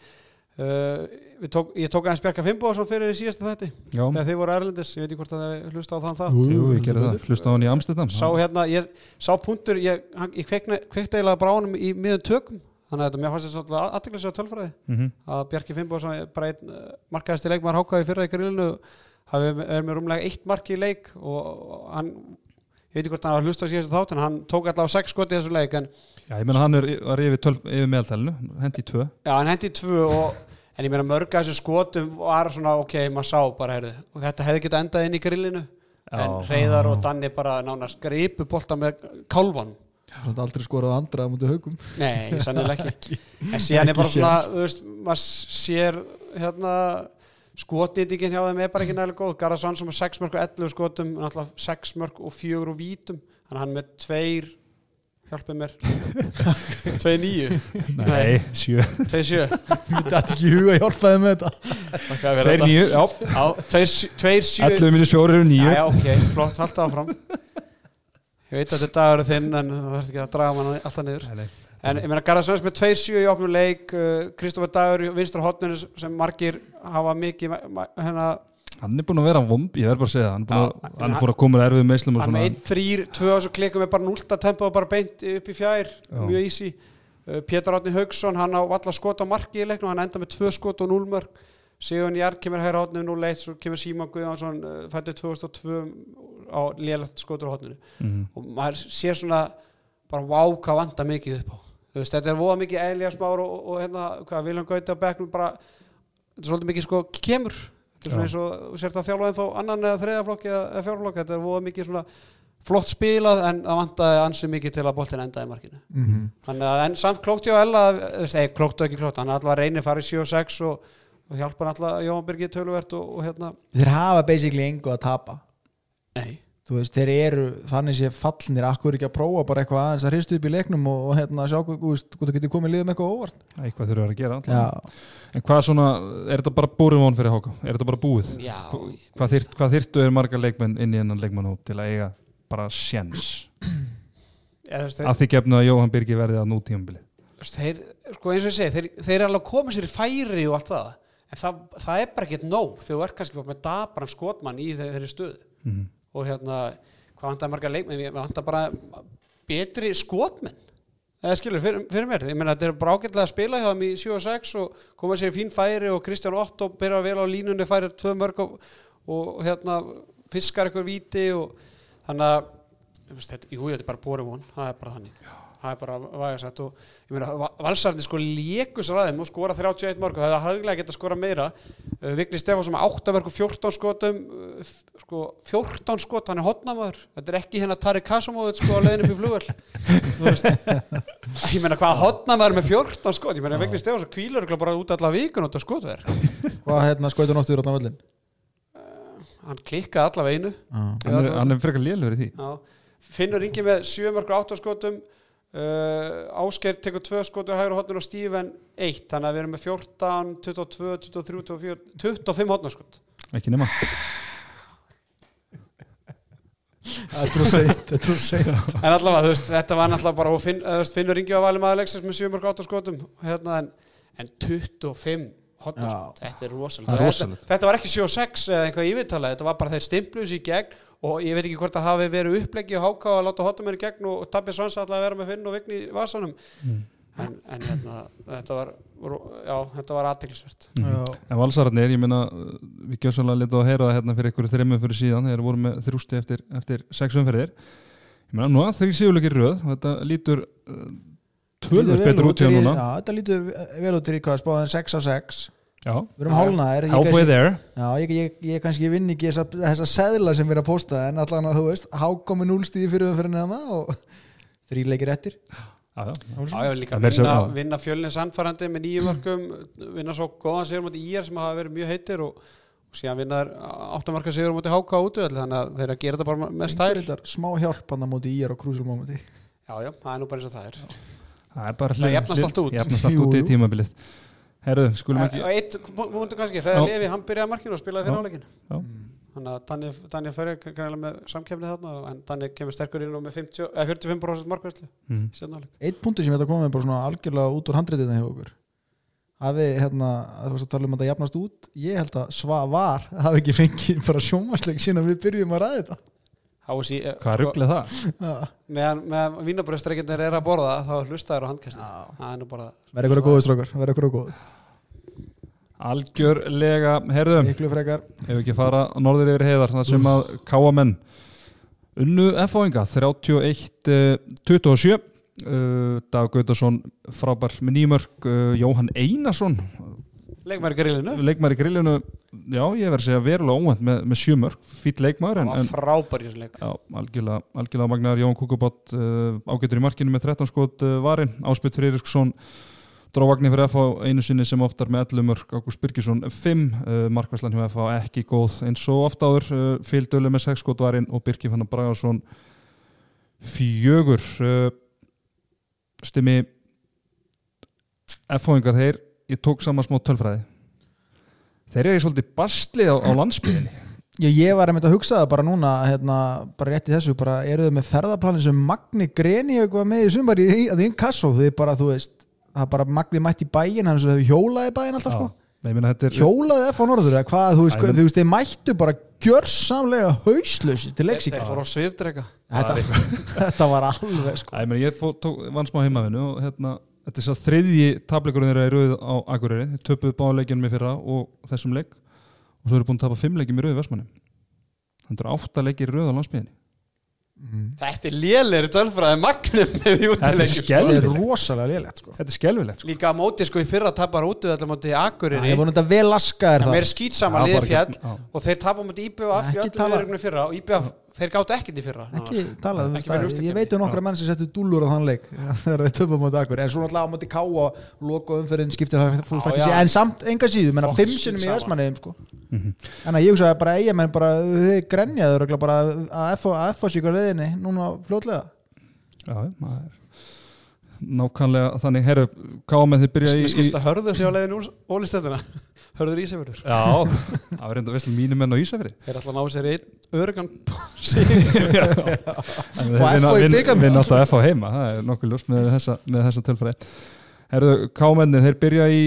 Uh, tók, ég tók aðeins Bjarka Fimboðsson fyrir í síðasta þætti já, þegar þið voru erlendis, ég veit ekki hvort að þið hlusta á þann það jú, jú, ég gerði það, hlusta á hann í Amsterdam. Sá hérna, ég sá punktur ég, hann- ég kveikna- kveikti eiginlega bránum í miðun tökum. Þannig að þetta mér fannst þetta svolítið aðteklislega tölfræði. Mhm. að Bjarki Fimboðsson er bara einn uh, markaðasti leikmar hákaði fyrra í grillinu hafi er með rúmlega eitt mark í leik og hann ég veit ekki hvort hann var að hlusta á síðast þátt en hann tók allavega sex skoti í þessu leik en Já, ég meina hann er, var yfir, 12, yfir meðaltælinu, hendi í tvö. Já, hann hendi í tvö og en ég meina mörg að þessu skotum var svona ok, maður sá bara heyrðu og þetta hefði getað endað inn í grillinu. En Já. Reyðar og Danni bara nánast gripu bolta með kálvan Svona aldrei skorað andra á mútið haugum Nei, sannilega ekki. En síðan er bara svona, þú veist, maður sér hérna skotnýtingin hjá þeim er bara ekki nægilega góð. Garðarsson sem er 6 mörg og 11 skotum náttúrulega 6 mörg og 4 úr vítum. Þannig að hann með tveir hjálpið mér. Tveir nýju Nei, sjö. Tveir sjö. Mér dætti ekki huga að hjálpa þeim með þetta. Tveir nýju, já, Já, tveir, sjö- tveir sjö. 11 minus 4 eru nýju Já, já, ok, flott, halda áfram. Ég veit að þetta er dagur þinn en þú þarf ekki að draga mann alltaf niður. Nei, nei. En ég meina Garðarsson með 2-7 í opnum leik uh, Kristoffer Dagur í vinstra hotninu sem margir hafa mikið hérna, Hann er búin að vera vomb, ég verð bara að segja hann er búin að, er búin að koma erfið meðslum og hann með 1-3, 2 á þessu klikum er bara 0 tempo og bara beint upp í fjær. Já. mjög easy. Uh, Pétur Átni Haugsson, hann á valla skot á marki í leiknum, hann enda með 2 skot og 0 mörg Sigur Jær kemur hæra hotninu 0-1 svo kemur Símon Guðjónsson uh, fættu 2002 á lélagt skotur á hotninu Mhm. og maður sér svona bara vá hvað vanda mikið upp á þú veist, þetta er voða mikið Elias Már og, og hérna, hvað, Viljum Gauti á bekknum bara, þetta er svolítið mikið sko kemur, þetta er svona eins og þú sér það þjálfa en þó annan eða þriðaflokki eða, eða fjárflokki, þetta er voða mikið svona flott spilað en það vandaði ansi mikið til að boltin enda í markinu. Mhm. þannig að en samt klókt hjá Ella eða klókt og ekki klókt, hann er alltaf að reyni farið 7 og 6 og, og hjálpa hann alltaf Jóhann Birgir töluvert og, og hérna. Þeir hafa basically engu að tapa. Nei, Þú veist, þeir eru þannig sé fallnir Akkur ekki að prófa bara eitthvað aðeins að hristu upp í leiknum og, og hérna sjá hvað, þú veist, hvað þú getur komið liðum eitthvað óvart Eitthvað þurfa að gera En hvað svona, er þetta bara búrin von fyrir Háka? Er þetta bara búið? já Hvað, þyrt, hvað þyrftu er marga leikmenn inn í hennan leikmannhóp til að eiga bara sjens? Að því gefnu að Jóhann Birgir verði að nútímabili. Þú veist, þeir, sko eins og ég segi, þeir, þeir er alveg að koma sér í færi og allt það en það, það er bara ekkert nóg þegar þú ert kannski bara með dabran skotmann í þeir, þeirri stöðu Mm. Og hérna, hvað vantar marga leikmenn? Við vantar bara betri skotmenn. Eða skilur, fyrir, fyrir mér. Ég meina, þetta er bara ágætlega að spila hjá þeim í 7 og 6 og koma sér í fín færi og Kristján Otto byrja vel á línunni, færi tvö mörg og, og hérna, fiskar eitthvað víti og þannig að jú, þetta er bara bóri von. Það er bara þannig það er bara vægasætt og ég meina, Va- valsararnir sko lékus ræðum og skora 31 mörg og það er haglega geta skora meira. Uh, Vigni Stefánsson með 8 mörg og 14 skotum uh, sko 14 skot, hann er hotnamaður. Þetta er ekki hérna Tari Kasumóvit sko á leiðin upp í flugvel ég meina hvað hotnamaður með 14 skot? Ég meina Vigni Stefánsson örugglega bara út alla vikun út af skotverk. Hvað hérna skautur náttur á völlin hann klikkaði allavega einu Hann er, er frekar lélur í því. Já. Finnur ringi með 7 mörgur 8 skotum uh, Ásker tekur 2 skotu hægur hotnur og Stíven 1 þannig að við erum með 14, 22, 23, 24 25 hotnarskot Ekki nema. Þetta er er seint. En allavega þú veist, þetta var náttúrulega bara og finn, Finnur ringi á valið maður leiksins með 7 mörgur 8 skotum. Hérna, en, en 25 hotnarskot, þetta er rosalega þetta, þetta var ekki 7 og 6 eða eitthvað yfirtala, þetta var bara þeir stimpluðs í gegn og ég veit ekki hvort það hafi verið uppleggi og háká að láta hotnamenn í gegn og Tabbi Svans alltaf að vera með Finn og Vigni í vasanum Mm. en, en hérna, þetta var já, þetta var aðteglisvert Já. En valsararnir, ég meina, við gjössalega litum að heyra það hérna fyrir ykkur þreymum fyrir síðan, þeir voru með þrjústi eftir, eftir sex umferðir. Ég meina, nú að þeir sigurleikir röð, og þetta lítur uh, tölvöld betur út hjá í- núna. Þetta lítur vel út í hvað spáðan 6 á 6 Já, Við erum hálnaðir halfway there. Já, ég, ég, ég kannski vinn ekki þessa, þessa seðla sem við erum að posta en allan að þú veist, hákomi núlstíði fyrir umfyrir hana og þrý leikir eftir. Já, já. Líka er vinna, vinna fjölnins anfærandi með nýjum mörgum vinna svo góðan sigur mútið íjar sem hafa verið mjög heitir og, og síðan vinna áttamarka sigur mútið háka út þannig að þeir að gera þetta bara með er smá hjálp hann á móti í er og krúsul mómenti Já, já, það er nú bara eins og það er Það er bara Það jafnast allt út. Jafnast allt Jú, út í jú. tímabilið. Herru, skulum Og ekki... eitt múndu kannski, Hreðar Já. Levi, hann byrjaði markinu og spilaði fyrir áleikin Já. Þannig að Danni, fyrir kannilega með samkefni þarna en Danni kemur sterkur inn og með 50, eða 45% markvæslu Mm. Eitt punktur sem ég ætla að koma með bara svona algjörlega út úr handritina hjá okkur hafi hérna, að þú varst að tala um að það jafnast út ég held að Svavar hafi ekki fengið bara sjómasleik síðan að við byrjum að ræða þetta HSI, eh, Hvað sko, rugglega það? Meðan, meðan vínabröðstreikirnir er að borða þá hlustaður á er bara verða ykkur að góðu strákar, verða ykkur að góðu. Algjörlega, frekar. Ef við ekki fara norður yfir heiðar, sem að káamenn unnu F-áinga 31-27 uh, Dag Gautason frábær með nýmörk Jóhann Einarsson leikmæri grillinu. Leikmaður í grillinu já, ég verð að segja verulega óvænt með, með sjumörk fýtt en, hann var frábær í þessu leik. Já, algjörlega, algjörlega magnar Jón Kukubott uh, ágætur í markinu með 13 skot uh, varin, Áspytt Freyriksson dróvagnir fyrir FH einu sinni sem oftar með 11 mörk, Ágúst Birgisson 5, uh, markvæslan hjá FH ekki góð eins og oft áður, uh, Fíldölu með 6 skot varin og Birgir Fannar Bragarsson fjögur. Uh, stimmi F-hóingar þeir ég tók saman smá tölfræði. Þeir eru svolítið bastlið á, á landsbyðinni Já, ég var einmitt að hugsa það bara núna hérna, bara rétt í þessu, bara eru þau með ferðarplanin sem Magni Greni eitthvað með í sumar í að þín kassó, þau bara, þú veist það er bara Magni mætt í bæin, hann svo hefur hjólaði bæin alltaf, sko, Nei, ég meina, þetta er, hjólaði F á norður, eða hvað, þú veist, Æ, menn- þú veist, þeir mættu bara gjörsamlega hauslösi til svifdrega þetta, þetta var alveg, sko. Æ, ég, meina, ég fó, tók, vann smá heimavinu og hérna, þetta er svo þriðji tableikurinn þeirra í rauð á Akureyri. Þeir töpuðu báleikjunum í fyrra og þessum leik. Og svo eru búin að tapa fimm leikjum í rauð í Vestmanni þannig eru átta leikir í rauð á landsbyðinni þetta er lélegri tölfræði magnum með í Þetta er er skelvilegt rosalega lélegt, sko. Þetta er skelvilegt sko. líka á móti sko í fyrra tapar út við móti Það Akureyri er það það er skýtsama Já, bara liðið fjall ekki- já. og þeir tapar móti IBF þeir gátt ekkert í fyrra. Ekki talað um Ekki það, ég veit um nokkra menn sem settu dúllur á þann leik þegar við töfum á móti akkur en svo náttúrulega á móti ká og loka umferðin skiptir það en samt enga síðu, menna fimm sinnum í sama. Vestmanniðum sko. Mhm. en að ég hugsa bara eiga menn bara þið grenjaður bara að FH sig á leiðinni núna fljótlega. Já, það er nákvæmlega þannig, herru, káma þið byrja í, Mér í skilst að hörður sér á leiðin ólistöndina Hörður Ísafjörður. Já, það var reynda veistlega mínum menn á Ísafri Þeir ætla að ná sér einn örugan bikarnum. Vinn alltaf FH heima, það er nokkuð ljós með þessa, með þessa tölfræði. Herru, kámenni, þeir byrja í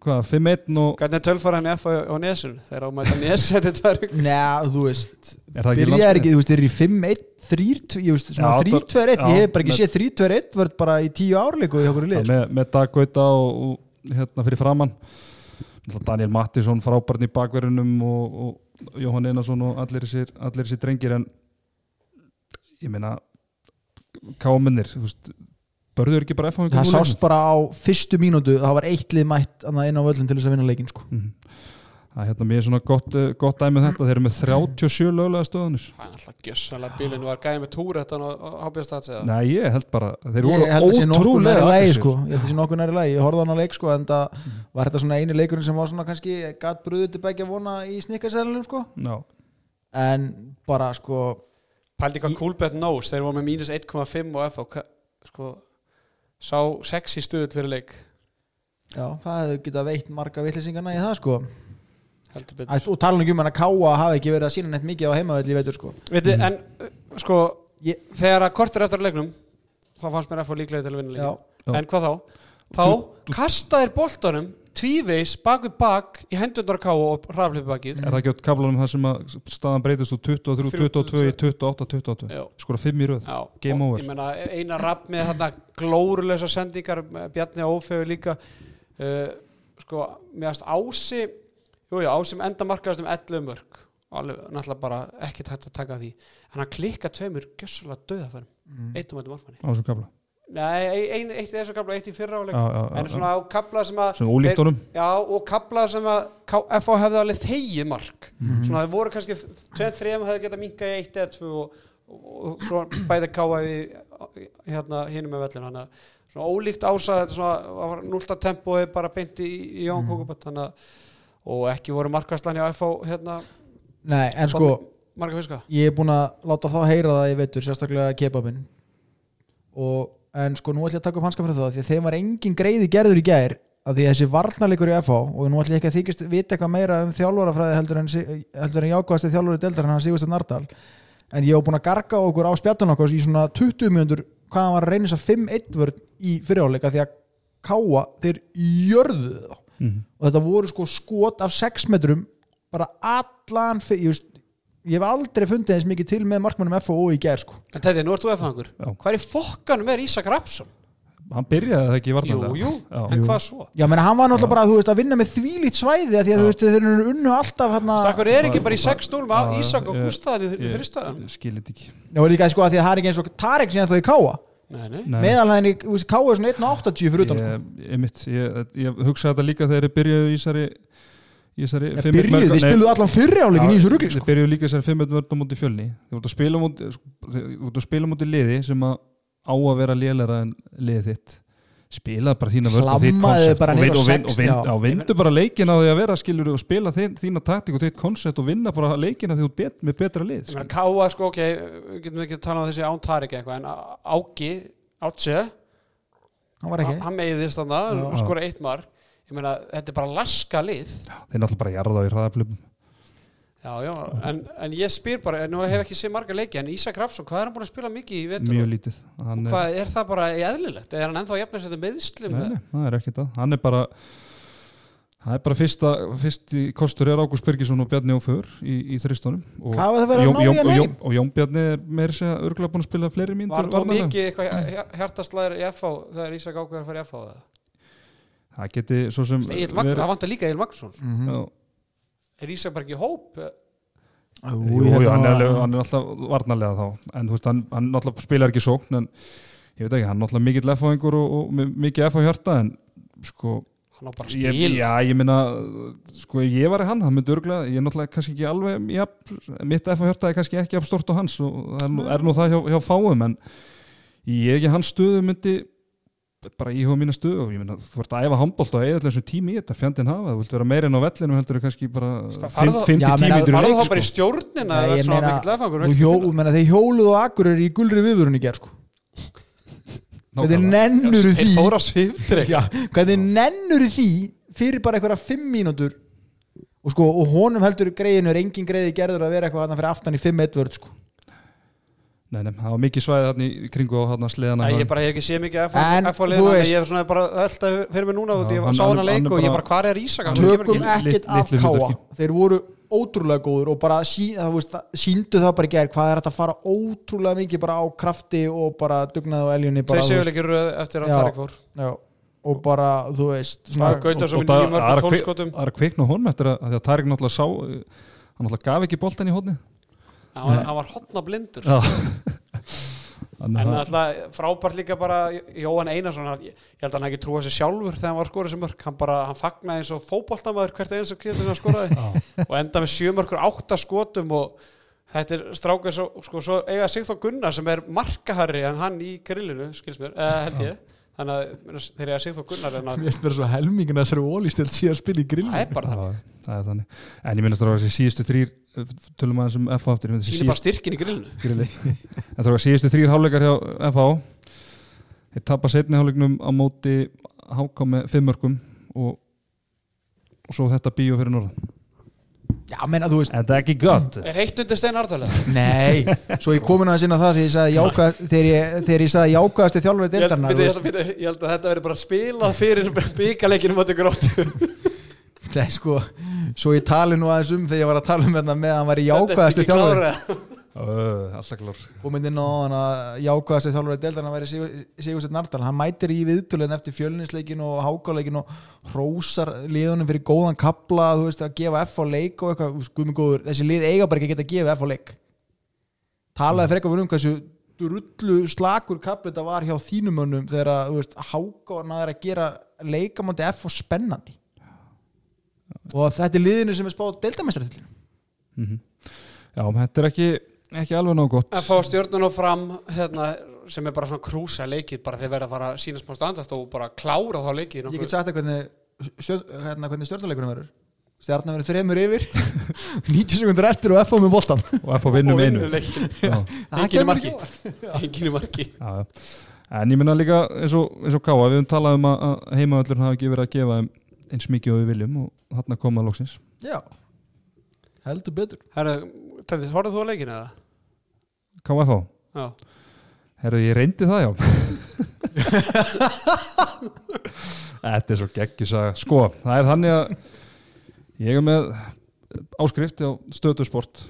hvað, 5-1 og Hvernig er tölfæran F á, á nesun? Þeir á að mæta nes Þetta er tvær Njá, þú veist er það ekki byrjaði ekki, þú veist, þeir eru í 5-1 3-2, ég veist, svona Já, 3-2-1 já, ég hef bara ekki séð 3-2-1 vörð bara í 10 árleiku í okkur í lið Já, með, með Dag Gauta og, og hérna fyrir framann Daniel Mattisson frábærn í bakverðunum og, og Jóhann Einarsson og allir þessir, allir þessir drengir en ég meina kámennir börður ekki bara F það sást bara á fyrstu mínútu það var eitt lið mætt inn á völlin til þess að vinna leikin sko. Mhm. Það er hérna mér svona gott, uh, gott dæmi um þetta þeir eru með 37 löglega stöðunir Það er alltaf gjössanlega bílinn var gæði með túr Þetta á HB-stats eða Nei, ég held bara, þeir voru ótrúlega aggressív. sko. ég held sé nokkuð næri lægi, ég horfði á hana leik sko, en það var þetta svona eini leikurinn sem var svona kannski gatt bröðu til begja vona í snikkarsælunum sko. Já, en bara sko Pældi hvað Coolbet knows Þeir voru með mínus 1,5 og F á hva- sko, Sá sexy stuð fyrir leik já, það hefði getað veitt marga vittlisingarna í það sko. Heldur Æ, betur og tala um hann að káa hafi ekki verið að sína neitt mikið á heimavelli veitur sko. Veitu, en uh, sko Ég- Þegar að kortir eftir að leiknum Þá fannst mér F á líklega til að vinna Já. En hvað þá? Þá kastaðir boltanum tvíveis bak við bak í hendundar ká og hraðflipi bakið er það ekki á kaflanum það sem að staðan breytist úr 23, 22 í 28, 22 Já. skora 5 í röð Já, Game og over. ég meina eina rapp með þarna glórulösa sendingar Bjarni Ófegur líka uh, sko, meðast Ási jú, já, Ási með enda markaðast um 11 mörg. Alveg náttúrulega bara ekki tætt að taka því. En hann klikka tveimur gjössalega döðafærum mm. eitt um þetta markmanni. Á þessum kafla? Nei, ein, eitt í þessu kabla, eitt í fyrra áleik en svona á kabla sem að Svona ólíktónum já, og kabla sem að FH hefði alveg þegið mark. Mhm. svona það voru kannski 2-3 hefði getað minkað í 1 eða 2 og, og, og svo bæði káa við hérna hinum með vellin þannig að svona ólíkt ása þetta svona núlta tempói bara beinti í, í Jón Mhm. Kókubat þannig að og ekki voru markværslan hjá FH hérna nei, en sko marga fiska? ég er búin að láta þá heyra það ég veitur, sérstaklega kebabinn. Og en sko nú ætlum ég að taka upp hanska fyrir það því að þeim var engin greiði gerður í gær að því að þessi varnarleikur í FH og nú ætlum ég ekki að þykist vita eitthvað meira um þjálfarafræði heldur en, heldur en jákvæðasti þjálfari deildar hann Sigursteinn Nardal. En ég hef búin að garga okkur á spjallun okkur í svona 20 mjöndur hvað hann var að að 5-1 vörð í fyriráleika því að káa þeir jörðu þá Mhm. og þetta voru sko skot af 6 metrum bara allan fyr, ég, veist, ég hef aldrei fundið eins mikið til með markmannum FO í gær sko en nú ert þú FH-angur hvað er í fokkanum er Ísak Rapsson? hann byrjaði það ekki í Jú, varnarlega jú, Já. en Jú. hvað svo? Já, menn hann var náttúrulega bara, þú veist, að vinna með þvílít svæði að því að þú veist, þeir eru unnu alltaf hérna, Stakkur er ekki bara í 6-0 með Já, Ísak og Gústaðan í þrjustöðan skilit ekki Já, líka sko að því að það er ekki eins og Tarek síðan þó í káa. Meðalhæðin í K svona 1.80 fyrir utan sko. ég, ég, mitt, ég, ég hugsa þetta líka þegar þeir byrjuðu í þessari þið spiluðu allan fyrri áleikin í þessu Þeir sko. byrjuðu líka þessari 5 vörn á móti fjölni. Þú ert að spila móti sko, liði sem að á að vera lélæra en liðið þitt spila bara þína vörn og þitt koncept og, vin, á og, vin, og, vin, og vindu bara leikin á því að vera skilur og spila þín, þína taktík og þitt koncept og vinna bara leikin að því bet, með betra lið Káa, sko, ok, við getum ekki að tala um þessi Án Tarik eitthvað, en Áki Átse, hann var ekki. hann meiðist þannig og skora eitt mark. Ég meina, þetta er bara laska lið. Þeir náttúrulega bara jarða á í hraðaflöfum já, já, en, en ég spyr bara en nú hef ekki séð marga leiki, en Ísak Rapsson hvað er hann búin að spila mikið í vetur mjög lítið hann er, hvað er það bara eðlilegt, er hann ennþá jafnir þetta meðslum nei, nei, það er ekkert það hann er bara það er bara fyrsta, fyrsti kostur er Ágúst Birgisson og Bjarni Óför í, í þristunum og, Hvað var það að Jón, ná í Jón, hann og? Jón, Bjarni er meira segja örgulega búin að spila fleiri mínútur var það mikið eitthvað hjartastlæðir í FH þegar Ísak ákveður að fara í FH eða? það geti svo sem Egil Magn, það vantar líka Egil Magnússon Mhm. Já. Er Ísak bara ekki hóp? Jú, Jú, ég held jú, hann, er er alltaf varnarlega þá. En þú veist, hann, hann náttúrulega spilar ekki sókn en ég veit ekki, hann er náttúrulega mikill F-fáingur og, og með mikið hjarta en sko, hann á bara ég, spil. já, ég minna sko, ef ég var í hann, það myndi örgulega ég er náttúrulega kannski ekki alveg ja, mitt hjarta er kannski ekki af stort á hans og það er, nú- er nú það hjá, hjá fáum en ég ekki hans stöðu myndi bara íhuga mína stöðu og ég minna, þú ert að æfa handbólt og eða þessum tími í þetta, fjandinn hafa, þú vilt vera meira inn á vellinu heldur en kannski bara Farðu- 50 Já, tími meina, í var það leik þá bara í sko. stjórnina Nei, eða ég svona meina, mikill og hjó, meina, þeir hjóluðu og akkur eru í gulri viðvörun í gerð sko. hvernig nennur því hvernig nennur því fyrir bara einhverja fimm mínútur og sko, og honum heldur greiðinu er engin greiði gerður að vera eitthvað þarna fyrir aftan í 5-1 vörð sko. Nei, nei, það var mikið svæði þarna í kringu á þarna sleðana ég bara hef ekki séð mikið En, F á þú liðan veist- ég er svona bara alltaf fyrir mig núna Já, ég sá hana hann- leik og ég bara- hvað er Ísak? Tökum ekki. inn. ekkert af káa þeir voru ótrúlega góður og bara síndu það bara í gerð hvað er þetta að fara ótrúlega mikið bara á krafti og bara dugnaði á eljunni bara, þeir þú séu ekki röð eftir að. Tarik fór. já, og bara, þú veist Og- og það- er mörgum að kvik- tólskotum Það að kvikna á honum eftir að, að því að Tarik náttúrulega sá hann náttúrulega gaf ekki boltan í hóðni hann var- hann var hotna blindur en að alltaf frábært líka bara Jóhann Einarsson ég held að hann ekki trúa sér sjálfur þegar hann var að skora þessi mörg hann bara, hann fagnaði eins og fótboltamaður hvert eins og kjöldin hann skoraði. Og enda með sjömörkur átta skotum og þetta er strákar svo, sko, svo eiga Sigþór Gunnar sem er markaharri en hann í grillinu, skils mér, eða held ég. Þannig að þeir eiga Sigþór Gunnar en að, mér finnst vera svo helmingin að þessari ólístilt síðan að spila í grill það er bara það það þannig. En ég minnast að þessi síðustu þrýr tölum aðeins um FH aftur sýnir bara styrkin í grillinu. Grilli. En það var síðustu þrýr hálfleikar hjá FH Þeir tapa setni hálfleiknum á móti HK með fimm mörgum og, og svo þetta bíó fyrir norðan. Já, menna, þú veist, En það er ekki gott? Er heitt undir stein artalega nei. Svo ég komin að sinna það þegar ég sagði jákvæð, þegar ég, þegar ég held, að þetta verði bara spilað fyrir byggarleikinu motið gróttu það er sko, svo ég tali nú aðeins um þegar ég var að tala um þetta með að hann væri jákvæðasti þjálfari. uh, Alltaf klár. Og myndi ná hann að jákvæðasti þjálfari deildarna væri Sigursteinn Nardal hann mætir í viðtöluðin eftir fjölninsleikin og hákáleikin og hrósar liðunum fyrir góðan kapla þú veist að gefa F á leik og eitthvað. Guð mig góður, þessi lið eiga bara ekki að geta að gefa F á leik. Talaði fyrir eitthvað um hversu rullu slakur kapli þetta var hjá þínum mönnum þegar að þú veist, hákána er að gera leikamándi F og spennandi og þetta er liðinu sem er spáð deildamestrar til mm Já, þetta er ekki, ekki alveg nóg gott. Að fá stjórnun og fram hérna, sem er bara svona krúsa leikið bara þeir verða að fara sína smá standart og bara klára þá leikið ég get sagt að hvernig, stjórn, hérna, hvernig stjórnuleikunum verður. Stjarnan verður þremur yfir 90 sekundur eftir og F á með boltan og FH vinnum einu. Kemur marki. í marki. Já, já. En ég minna líka eins og, eins og Káa, við höfum talað um að að heimavöllurinn hafi ekki verið að gefa þeim eins mikið og við viljum og þarna komaða loksins. Já, heldur betur. Tæði, horfðu þú á leikinu eða? KFH, Já. herru ég reyndi það já. Þetta er svo geggjusaga Sko, það er þannig að ég er með áskrift á stöðusport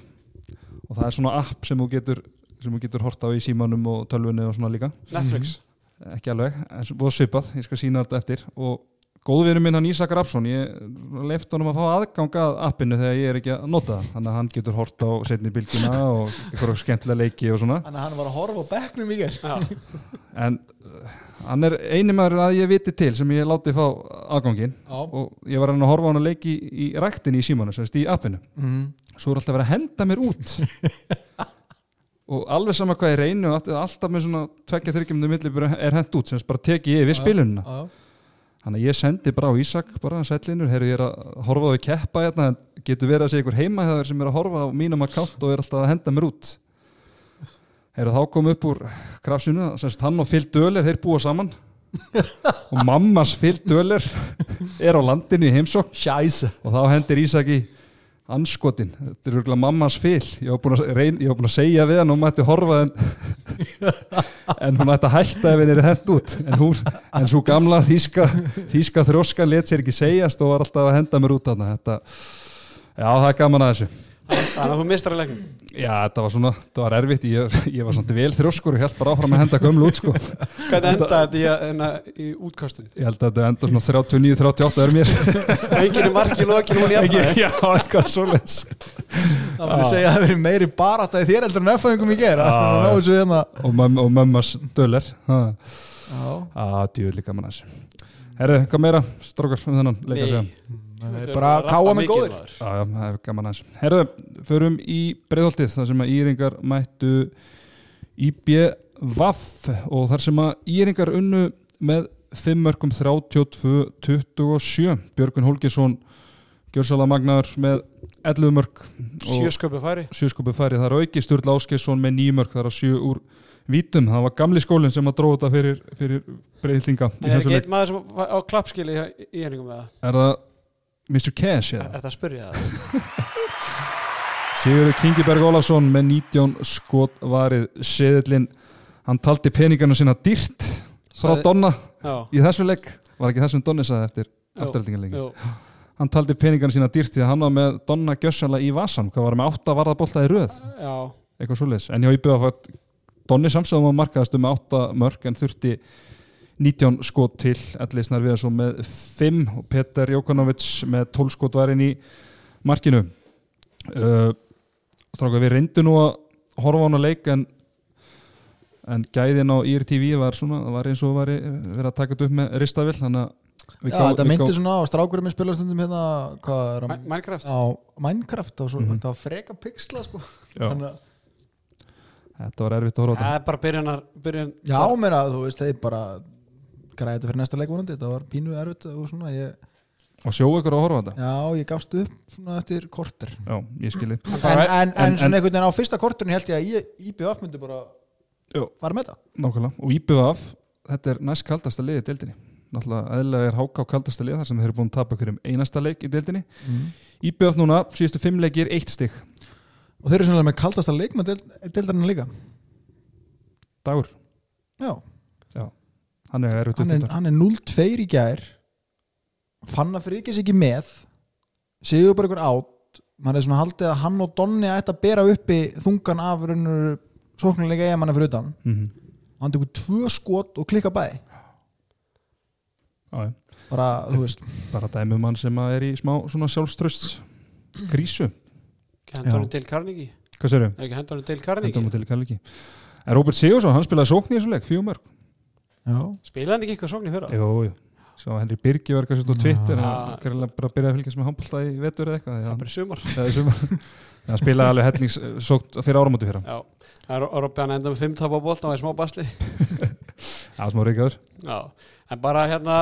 og það er svona app sem þú getur sem þú getur hort á í símanum og tölvunni og svona líka. Netflix. Ekki alveg, en svo búið svipað ég skal sína þetta eftir og góðvinur minn hann Ísak Rapsson ég leift honum að fá aðgang að appinu þegar ég er ekki að nota það. Þannig að hann getur hort á setni bylgina og eitthvað skemmtilega leiki og svona. Þannig að hann var að horfa á bekknum í ger Já, en uh, hann er eini maður að ég viti til sem ég láti fá aðgangin Já. Og ég var að horfa á hann að leiki í, í ræktinni í símanu, sagt í appinu. Mm. svo er alltaf verið að henda mér út. Og alveg sama hvað ég reynu alltaf, alltaf með svona tvekja þryggjumni milli bara er hend út sem bara teki ég við spilunina. Já, þannig að ég sendi bara á Ísak bara sællinur, heyrðu ég er að horfa á því keppa hérna, getur verið að segja ykkur heima þegar sem er að horfa á mínum account og er alltaf að henda mér út? Heyrðu þá kom upp úr krafsinu, semst hann og Phil Döler þeir búa saman. Og mammas Phil Döler er á landinu í heimsókn. Sjæse og þá hendir Ísak í anskotin, þetta er örgulega mammas fil. Ég var búin búin að segja við hann og hún mætti horfa en, en hún ætti að hætta ef henni er hent út. En, hún, en svo gamla þýska þýska þróskan let sér ekki segjast og var alltaf að henda mér út þarna. Þetta, já það er gaman að þessu þannig að þú mistar að leiknum. Já þetta var svona, þetta var erfitt. Ég, ég var svona vel þróskur og held bara áfram að henda gömlu út sko, Hvernig enda þetta í, enna, í útkastinu? ég held að þetta enda svona 39-38 er mér. Enginu marki lokinu hún jafna já, eitthvað svoleiðis. Það myndi segja að það verið meiri barátta í þér heldur en F-fæðingum í ger Já, Það já. náðu svo hérna. Og, möm, og mömmas döler það Já. Að að þessu. Herru, hvað meira strókar um þennan leika sig Það er bara káa með góðir Já, það er gaman að þessu Herru, förum í breiðholtið þar sem að Íringar mættu IBVF og þar sem að Íringar unnu með 5 mörgum 32-27 Björgun Holgesson Gjörsala Magnaður með 11 mörg Sjösköpu færi. sjöskupu færi. Þar auki Sturla Áskesson með 9 mörg þar að 7 úr vítum, það var gamli skólinn sem að dróða þetta fyrir, fyrir breiðhlinga En er ekki einn maður sem var á klappskili í í henningum með það? Er það Mr. Cash Er eða? þetta að spyrja? Það? Sigurður Kingiberg Ólafsson með 19 skot varið seðillin hann taldi peningana sína dýrt frá Donna Já, í þessu leik. Var ekki þessum Donni sagði eftir jú hann taldi peningana sína dýrt því að hann var með Donna Gjössala í vasan hvað var með 8 varðabolta í röð? Já, eitthvað svoleiðis. En hjá IBF var Donni samsögum að markaðast um 8 mörg en þurfti 19 skot til. Elli Snar Viðarsson með 5 og Peter Jókanovits með 12 skot varinn í markinu. Uh, stráka við reyndum nú að horfa á hana leik en, en gæðin á IRTV var svona, það var eins og var verið að taka þetta upp með ristavill þannig að Já, þetta við myndi svona á strákurinn minn spila stundum hérna Hvað er hann? Minecraft. Á Minecraft og svo, Mhm. þetta var freka pixla sko. Að þetta var erfitt að horfa á Það þetta er bara byrjunar byrjun Já, mér að þú veist, þeir bara græði þetta fyrir næsta leik vonandi, þetta var pínu erfitt og svona, ég, og sjó ykkur að horfa á þetta? Já, ég gafst upp svona eftir korter. Já, ég skilji en, en, en, en- svona einhvern veginn á fyrsta korterinu held ég að IBF myndi bara Jú. fara með það. Nákvæmlega, og IBF þetta er næst kaldasta liðið í deildinni. Náttúrulega eðlilega er HK kaldasta lið þar sem þeir eru búin að tapa ykkur um einasta leik í deildinni. IBF núna, síðustu fimm leikir, eitt stig. Og þeir eru svona með kaldasta leik með deildarinn líka. Dagur, já, hann er er, er 0-2 í gær. Fann að fyrir ekki ekki með. Segjum bara ykkur átt mann er svona haldið að hann og Donni ætti að bera uppi þungan af sóknuleika eiga manna fyrir utan. Mm -hmm. hann tekur tvö skot og klikka bæði Já, bara, þú veist, bara dæmum hann sem er í smá svona sjálfströsts krísu. Hendur hann til Carnegie? Hvað séru? Ekki hendur hann til Kalliki En Robert Sigursson, hann spilaði sókn í þessu leik, fjögur mörg já, Spilaði hann ekki eitthvað sókn í fyrra? Jú, jú. Svo Henry Birgi var svona á Twitter Já. hann bara að byrja að fylgjast með handbólta í vetur eða eitthvað Það er sumar. Eða í sumar. hann spilaði alveg hellings sókn fyrir áramóti fyrir Já, það er Rópi hann enda með fimm tap á bolt og var í smá basli. Já, smá reykjaður Já, en bara hérna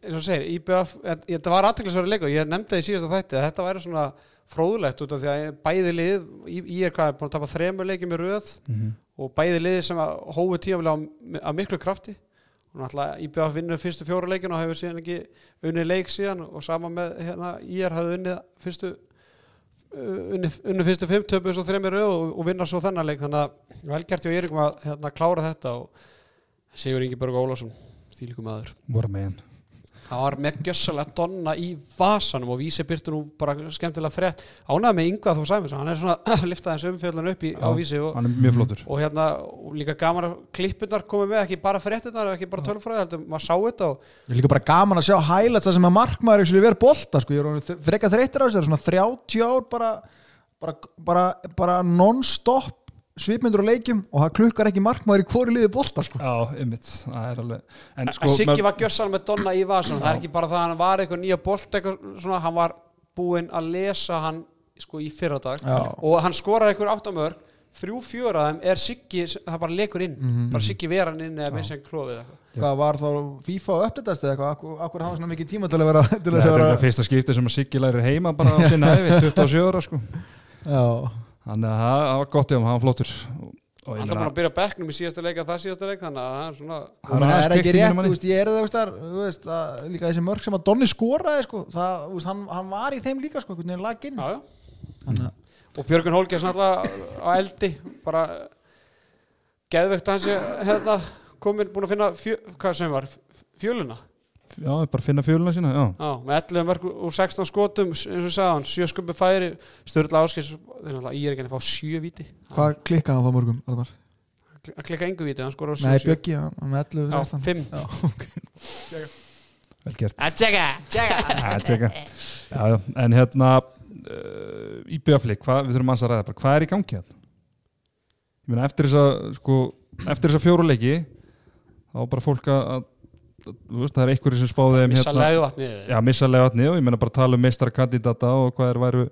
eins og segir, IBF en- þetta var aðteklisverið leikur, ég nefndi það í síðasta þætti að þetta væri svona fróðlegt út af því að bæði lið, í er hvað, búin að tapa þremur leikjum í röð mm og bæði lið sem að hófu tímafélag af miklu krafti. Og náttúrulega IBF vinnur fyrstu fjóra leikin og hefur síðan ekki unnið leik síðan. Og sama með hérna, IR hafði unnið fyrstu uh, unnið, unnið fyrstu fimm töpu svo þremur röð og, og vinnar svo þennan leik. Þannig að velgert hjá Eiríkum að hérna, klára þetta og Sigur Ingi Börg Ólafsson þýlikum aður man hann var með gjössalega donna í vasanum og vísi byrtu nú bara skemmtilega frétt ánægð með yngvað þú sæmis hann er svona liftað þessu umfjöldan upp í, á Já. vísi og, hann er mjög flottur og hérna og líka gaman að klippunar komið með ekki bara fréttunar ekki bara tölfræði heldur maður sá þetta og líka bara gaman að sjá highlights það sem að markmaður ekki verið bolta sko. ég er frekar þreyttir á þessu það er svona 30 ár bara, bara, bara, bara non-stop svipmyndur á leikjum og það klukkar ekki markmaður í hvori liði bolta sko. já, ymmit, það er alveg en sko, Siggi var gjössalega með donna í vasanum það er ekki bara það að hann var eitthvað nýja svona, hann var búinn að lesa hann sko í fyrradag og hann skorar eitthvað áttamörk þrjú fjöra þeim er Siggi það bara lekur inn, Mhm. bara Siggi vera hann inn eða með sem klófið eitthvað. Hvað var þá FIFA og uppdatast eða eitthvað? Akkur, akkur hafa svona mikið tíma til að vera til Nei, að þetta er það fyrsta skipti sem að Siggi lærir heima bara á sinna æfi, 27 ára já, þannig að það það var gott ef hann var flottur Alltaf meina búin að byrja bekknum í síðasta leik að það síðasta leik þannig að það er svona hann aðeins er ekki rétt, veist, ég er það, þú veist, þar, þú veist, að, líka þessi mörg sem að Donni skoraði, sko, það, þú veist, hann, hann var í þeim líka, sko, hvernig hann lag inn. já, já. Þannig að, og Björgun Holgers náttúrulega á eldi bara geðvegt að hans sé hérna komin búin að finna fjö, hvað sem var fjöluna já, bara finna fjöluna sína já. Já, með 11 mörg úr 16 skotum eins og sagði hann, 7 skumpi færi Sturla Áskis, þeir náttúrulega í er ekki að fá 7 víti hvað klikkaði hann þá mörgum, Arnar? að klikka engu víti, hann skor á Nei, 7 Bjöggi, hann hann með 11, Já, 16. 5 Já, ok. vel gert Að tjekka, tjekka Já, tjekka. já, já, en hérna uh, í Bjöflik, hvað, við þurfum að ræða bara, hvað er í gangi hérna? Ég meina eftir þessa sko, eftir þessa fjóruleiki þá bara fólk að, að veist, það er einhverju sem spáði þeim Missa legvatni já, missa legatni og ég meina bara tala um meistarkandidata og hvað er væru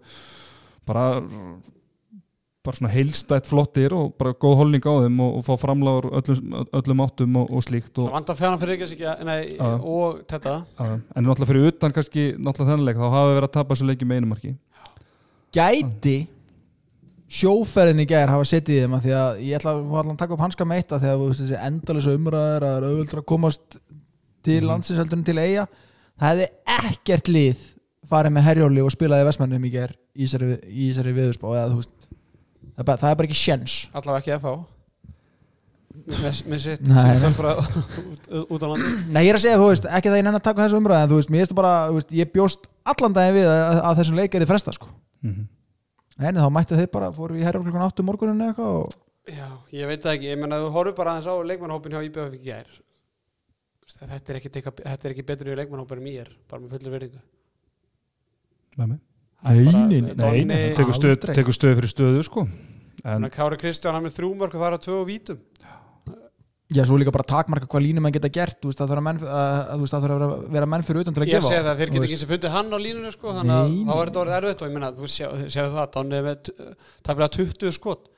bara bara svona heilstætt flottir og bara góð holning á þeim og, og fá framláður öllum, öllum áttum og, og slíkt og, Það vantar fjárna fyrir ekki og þetta Já, en náttúrulega fyrir utan kannski náttúrulega þennan leik þá hafa við verið að tapa þessu leiki með einu marki Gæti sjóferðin í gær hafa setið í þeim að því að ég ætla að, að taka upp hanska með eitt að því að þú veist, þessi endalisa umræður að það er auðvöldur að komast til landsins heldur en til eiga það hefði ekkert lið farið með herjóli og spilaði vestmennum í gær í þessari, í þessari viðurspá eða þú veist það er bara, það er bara ekki sjens allavega ekki FH með, með sitt, út, á landi. Nei, ég er að segja, þú veist, ekki það ég nenni að taka þessu umræði en þú veist, mér veist bara, veist, ég bjóst allan daginn við að, að þessum leik er í fresta sko. mm -hmm. en þá mættu þeir bara, fóru í herjum klukkan 8 morgunin eða eitthvað og Já, ég veit það ekki, ég menna þú horfur bara aðeins á leikmannhópin hjá IBF í gær þetta er ekki, þetta er ekki betur í leikmannhópin en mér, bara með fullir verðingu Nei, nei, nei. Tekur stöð, tekur stöð fyrir stöðu sko. En Þannig að Kári Kristján hann með þrjú mörg og það er að tvö og vítum. Já, svo líka bara takmarka hvað línum menn geta gert þú veist, það þarf að, menn, að, að, þú veist, það þarf að vera, vera menn fyrir utan til að Ég gefa. segi það, þeir geta ekki sem fundið hann á línunni sko, þannig að þá er þetta orðið erfitt og ég menna, þú sér það, Donni er með tafnilega 20 skot.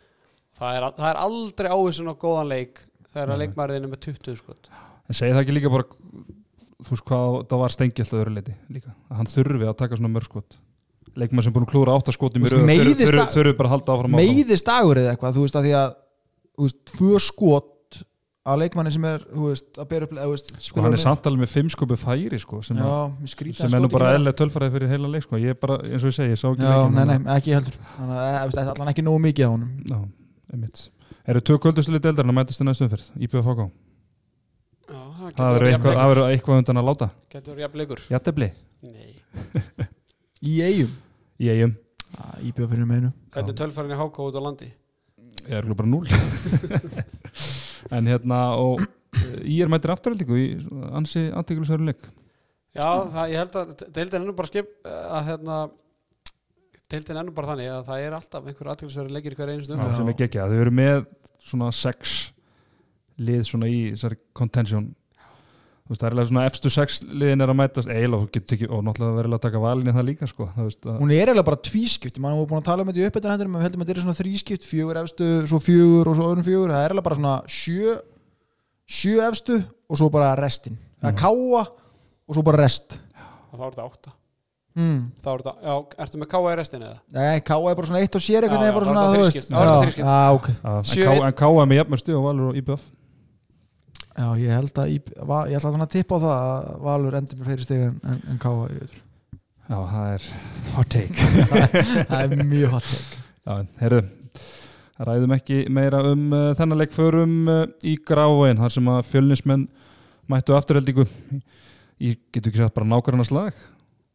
Það er, það er aldrei áhersun á góðan leik þegar að leikmæriðin er með 20 skot En segi það ekki líka bara þú veist hvað, það var stengilt að öru leiti líka, að hann þurfi að taka svona mörgskot. Leikmann sem búin að klúra áttaskotum þurfi bara að halda áfram meiðist dagur eða eitthvað, þú veist, að því að þú veist, tvö skot að leikmanni sem er, þú veist, að bera upp eða, veist, sko, hann er samtalið með fimm skopu færi sko, sem, Já, sem er nú bara eðlega tölfræði fyrir heila leik sko. ég er bara, eins og ég segi, ég sá ekki Já, nei, nei, ekki heldur. Það allan ekki nógu mikið á einmitt. Eru tvö kvöldustulit deildar en að mætast í næstu umferð? IPFK, það verður eitthvað, eitthvað undan að láta. Getur verið jafn leikur Jættebli Nei. Í eigum í eigum, Íbjöð fyrir meinu Hvernig er tölfærin í háká út á landi? ég er bara núl en hérna og ég er mættir afturhaldingu í ansi antíkulisæru leik. Já, það, ég held að deildin ennú bara skip að hérna deildin ennú bara þannig að það er alltaf einhver aðtilsverði leikir í hverja einu Já, stund sem er geggja, þau eru með svona sex lið svona í þessari contention þú það er alveg svona efstu sex liðin er að mætast. Eiginlega, þú getur ekki, og náttúrulega verið að taka valin í það líka, sko, veist Hún er eiginlega bara tvískipt. Mann var búin að tala um þetta í uppbyttan hendur við heldum að þetta er svona þrískipt, fjögur efstu svo fjögur og svo öðrum fjögur. Það er eiginlega bara svona sjö sjö efstu og svo bara restin. Það Mhm. káa og svo bara rest. Og þá er þetta átta. Mm. þá er þetta, já, ertu með káa í restin eða? Nei, káa er bara svona eitt og sér Já, að- ég held að í- Va- ég ætla að tippa á það að Valur endur með fleiri stig en, en, en káa ég já, það er hot take. Það er mjög hot take. Já, en heyrðu ræðum ekki meira um uh, þennan leik. Förum uh, í gráin, þar sem að fjölnismenn mættu afturheldingu. Í, í, getur ekki sagt bara nákvæmna slag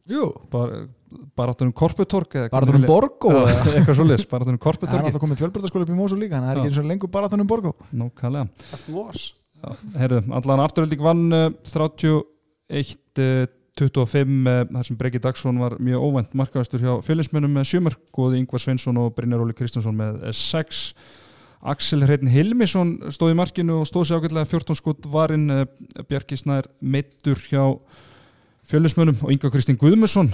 Jú, bara, bara áttunum korputork eða bara Já, eða? eitthvað svo leys, bara áttunum Það er alltaf komið fjölbreytaskóla upp í Mósu líka en það er ekki eins og lengur bara þannig Borgó. Nákvæmlega. Allt mós Herðu, allan afturölding vann uh, 31 uh, 25 uh, þar sem Breki Dagsson var mjög óvænt markaðastur hjá fjölinsmönnum með sjömörk góði Ingvar Sveinsson og Brynjar Óli Kristjánsson með 6 Axel Hreitn Hilmisson stóð í markinu og stóð sér ágætlega 14 skot varinn Bjarki Snær meittur hjá fjölinsmönnum og Inga Kristín Guðmusson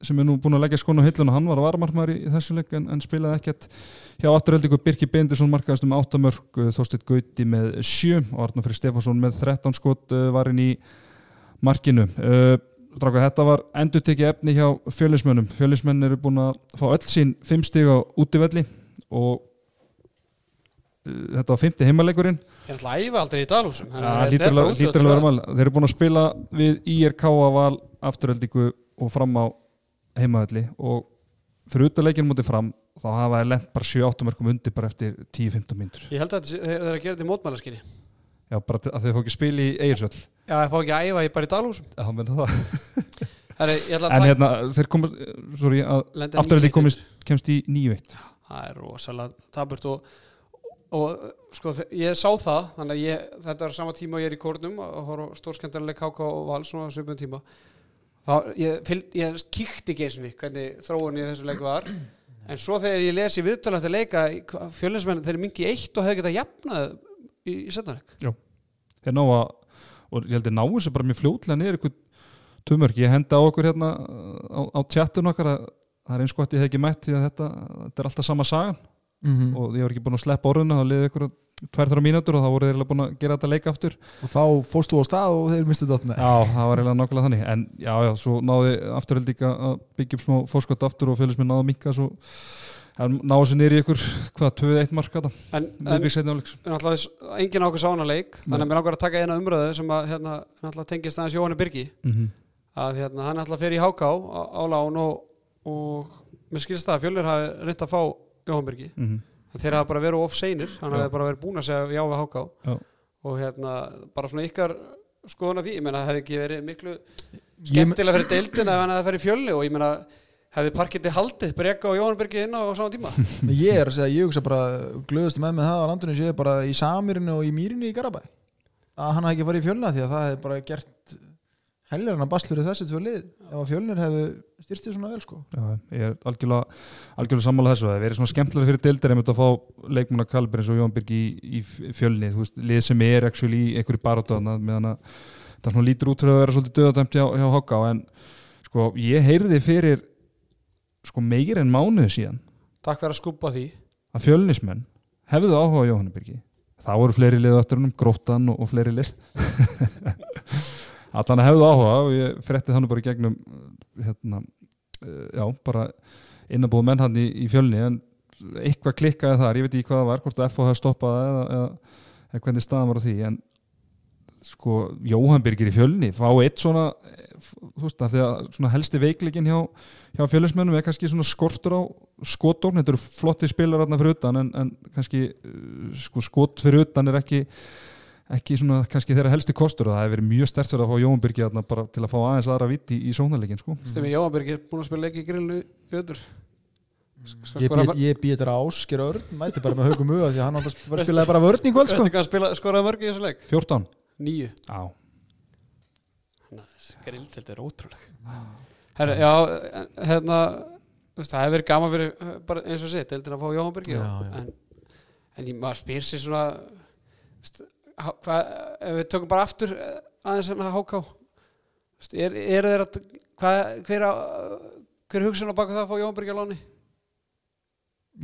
sem er nú búin að leggja skonu á hilluna hann var að varamarkmaður í þessu leik en, en spilaði ekkert. Hjá afturöldingu Birki Bendisson markaðast um 8 mörg Þorsteinn Gauti með 7 og Arnur Freyr Stefánsson með 13 skot uh, varinn í markinu. Uh, Dráka, þetta var endur tekið efni hjá fjölismönnum fjölismenn eru búin að fá öll sín 5 stig á útivelli og uh, þetta var 5. heimaleikurinn. Ég er alltaf að æfa aldrei í mál þeir eru búin að spila við IRK að val afturöldingu og fram á heimavelli og fyrir utaleikin mútið fram þá hafa þeir lent bara 7-8 mörgum undir bara eftir 10-15 myndur Ég held að þeir eru að gera þetta í mótmælaskinni Já, bara að þeir fá ekki spil í Eirsöll Já, ég fá ekki að æfa í bara í dalhúsum. Já, menn það. Herri, En hérna, þeir komast, sorry, að lenda afturölding 9-1. komist, kemst í 9-1 Það er rosalega taburt og, og sko, ég sá það þannig að ég, þetta er sama tíma og ég er í kórnum og horf stórskemmtilega KK og Val svona svipum tíma þá, ég, fylg, ég kíkti ekki eins og hvernig þróun í þessu leik var. En svo þegar ég lesi viðtölu eftir leika fjölinsmenn þeir eru mingi eitt og hefði getað jafnað í, í setnaðleik Þeir ná að, og ég held að náu þessu bara mjög fljótlega niður eitthvað tumörk. Ég henda á okkur hérna á, á tjattun okkar að það er eins gott ég hef ekki mætt því að þetta, þetta er alltaf sama sagan. Mm og ég var ekki búin að sleppa orðuna þá liði ykkur tvær þrjá mínútur og þá voru þeir búin að gera þetta leik aftur. Og þá fórst þú á stað og þeir mistu þetta Já, það var eiginlega nákvæmlega þannig. En já, já, svo náði afturheld ekki að byggja upp smá fórskott aftur og félagsminn náði að minka svo en náðu sér niður í ykkur, hvað, 2-1 mark þetta, en, en áleiks náttúrulega enginn ákveð sána leik þannig að mér langar að taka eina umröðu sem að hérna, náttúrulega tengist aðeins Jóhanni Birgi. Mm -hmm. að hérna, hann að fyrir í HK á, á lán og, og mér skilst það að fjölnir hafi reynd að fá Jóhann Birgi. Mm -hmm. Þeir hafa bara verið of seinir hann hafi bara verið búin að segja já við HK Já. og hérna bara svona ykkar skoðun af því, ég meina það hefði ekki verið miklu skemmtilega fyrir deildina ef hann hefði farið í fjölni og ég meina hefði parketti haldið og Jóhann Birgi inn á, á sama tíma? Ég er að segja, ég hugsa bara glöðust með með það á landinu sé bara í Samirinu og í Mýrinni í Garabæ að hann hafi ekki farið í fjölna því að það hefði bara gert helgar hann að basl fyrir þessi tvö lið? Ef að fjölnir hefðu styrstið svona vel sko. Já, ég er algjörlega, algjörlega sammála þessu. Það er verið svona skemmtilega fyrir deildir einmitt að fá leikmanna kalibur eins og Jón Birgi í, í fjölni, þú veist, lið sem er actually í einhverju barátöðna meðan að það svona lítur út fyrir að vera svolítið döðadæmt hjá, hjá Hokká en sko, ég heyrði fyrir sko meir en mánuðu síðan Takk fyrir að skúpa því. að fjölnismenn hefðu áhuga á Jóhannu Birgi. Það voru fleiri lið allan hefðu áhuga og ég frétti þannig bara gegnum hérna, eh, já, bara innabúð menn hann í, í fjölni en eitthvað klikkaði þar, ég veit ekki hvað það var hvort að FH hefði stoppað eða, eða, eða hvernig staðan var á því en sko, Jóhann Birgir í fjölni fá eitt svona þú veist það, svona helsti veikleikin hjá, hjá fjölusmennum er kannski svona skortur á skotdókn, þetta eru flotti spilar þarna fyrir utan en, en kannski uh, sko, skot fyrir utan er ekki ekki svona kannski þeirra helsti kostur og það hefur verið mjög stert fyrir að fá Jóhann þarna bara til að fá aðeins aðra viti í, í sónarleikin sko. Stefni Jóhann Birgi er búin að spila leiki í grillu í öður ég býð þetta ásker örn mæti bara með haugum huga því að hann spilaði bara vörn í kvöld sko. Skoraði mörg í þessu leik? 14 Níu. Á, Grilltild er ótrúleg. Herra, já, en- hérna það hefur verið gaman fyrir bara eins og sitt, deildin að fá Jóhann Birgi en, en maður spyr sér svona hvað, ef við tökum bara aftur eh, aðeins en að háká er, er þeir að hvað, hver, að, hver hugsun á baka það að fá Jóhann Birgi á láni?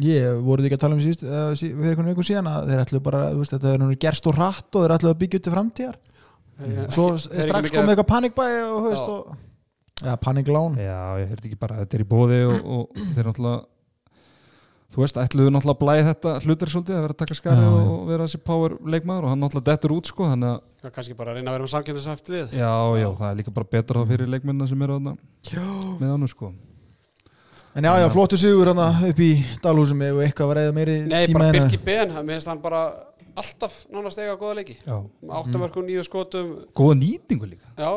ég voruð ekki að tala um síðust uh, sí, fyrir einhvern veginn síðan að þeir ætlu bara þú veist, þetta er nú gerst og hratt og þeir ætlu að byggja út til framtíðar og svo Ekki- strax komið eitthvað panikbæði og, Já. og ja, paniklán já, ég heyrði ekki bara þetta er í bóði og, og þeir náttúrulega þú veist, ætluðu náttúrulega að blæði þetta hlutur svolítið að vera að taka skari Já, já. og vera þessi power leikmaður og hann náttúrulega dettur út sko, þannig að Já, kannski bara að reyna að vera með samkynnshaft lið. Já, já, það er líka bara betra þá fyrir leikmennina sem eru þarna með hann sko. En já, já, flottu sigur hann upp í Dalhúsum og eitthvað var eða meiri Nei, tíma bara en að- Birgi Ben, mér finnst hann bara alltaf nánast eiga góða leiki. Já. áttamörkum, nýju skotum. Góða nýtingu líka. Já,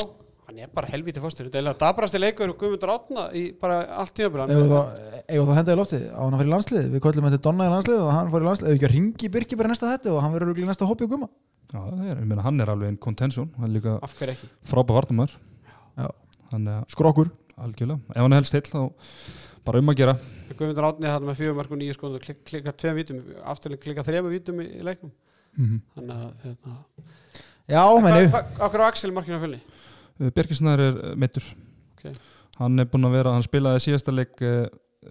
hann er bara helvítið fórstur þetta er eiginlega dabrasti leikur og Guðmundur Átna í bara allt tímabila eigum þá, eigum þá henda í loftið? Á hann að fara í landslið við kollum þetta Donna í landslið og hann fór í landslið ef ekki að ringi Birki bara næsta þetta og hann verður örugglega í næsta hoppi og gumma? Já, það er, ég meina, hann er alveg einn contention. Hann er líka hverju frábæð vartumar skrokkur. Algjörlega, ef hann helst til þá bara um að gera. Guðmundur Átni hann með fjögur mörg og nýju skoðum klik, klika tveim vítum afturlega klika þrejum vítum í, leiknum. Mm þannig að hérna, já, menni okkur á Axel markinu að -hmm. Birkisnær er uh, meittur Ok. hann er búinn að vera, hann spilaði síðasta leik uh,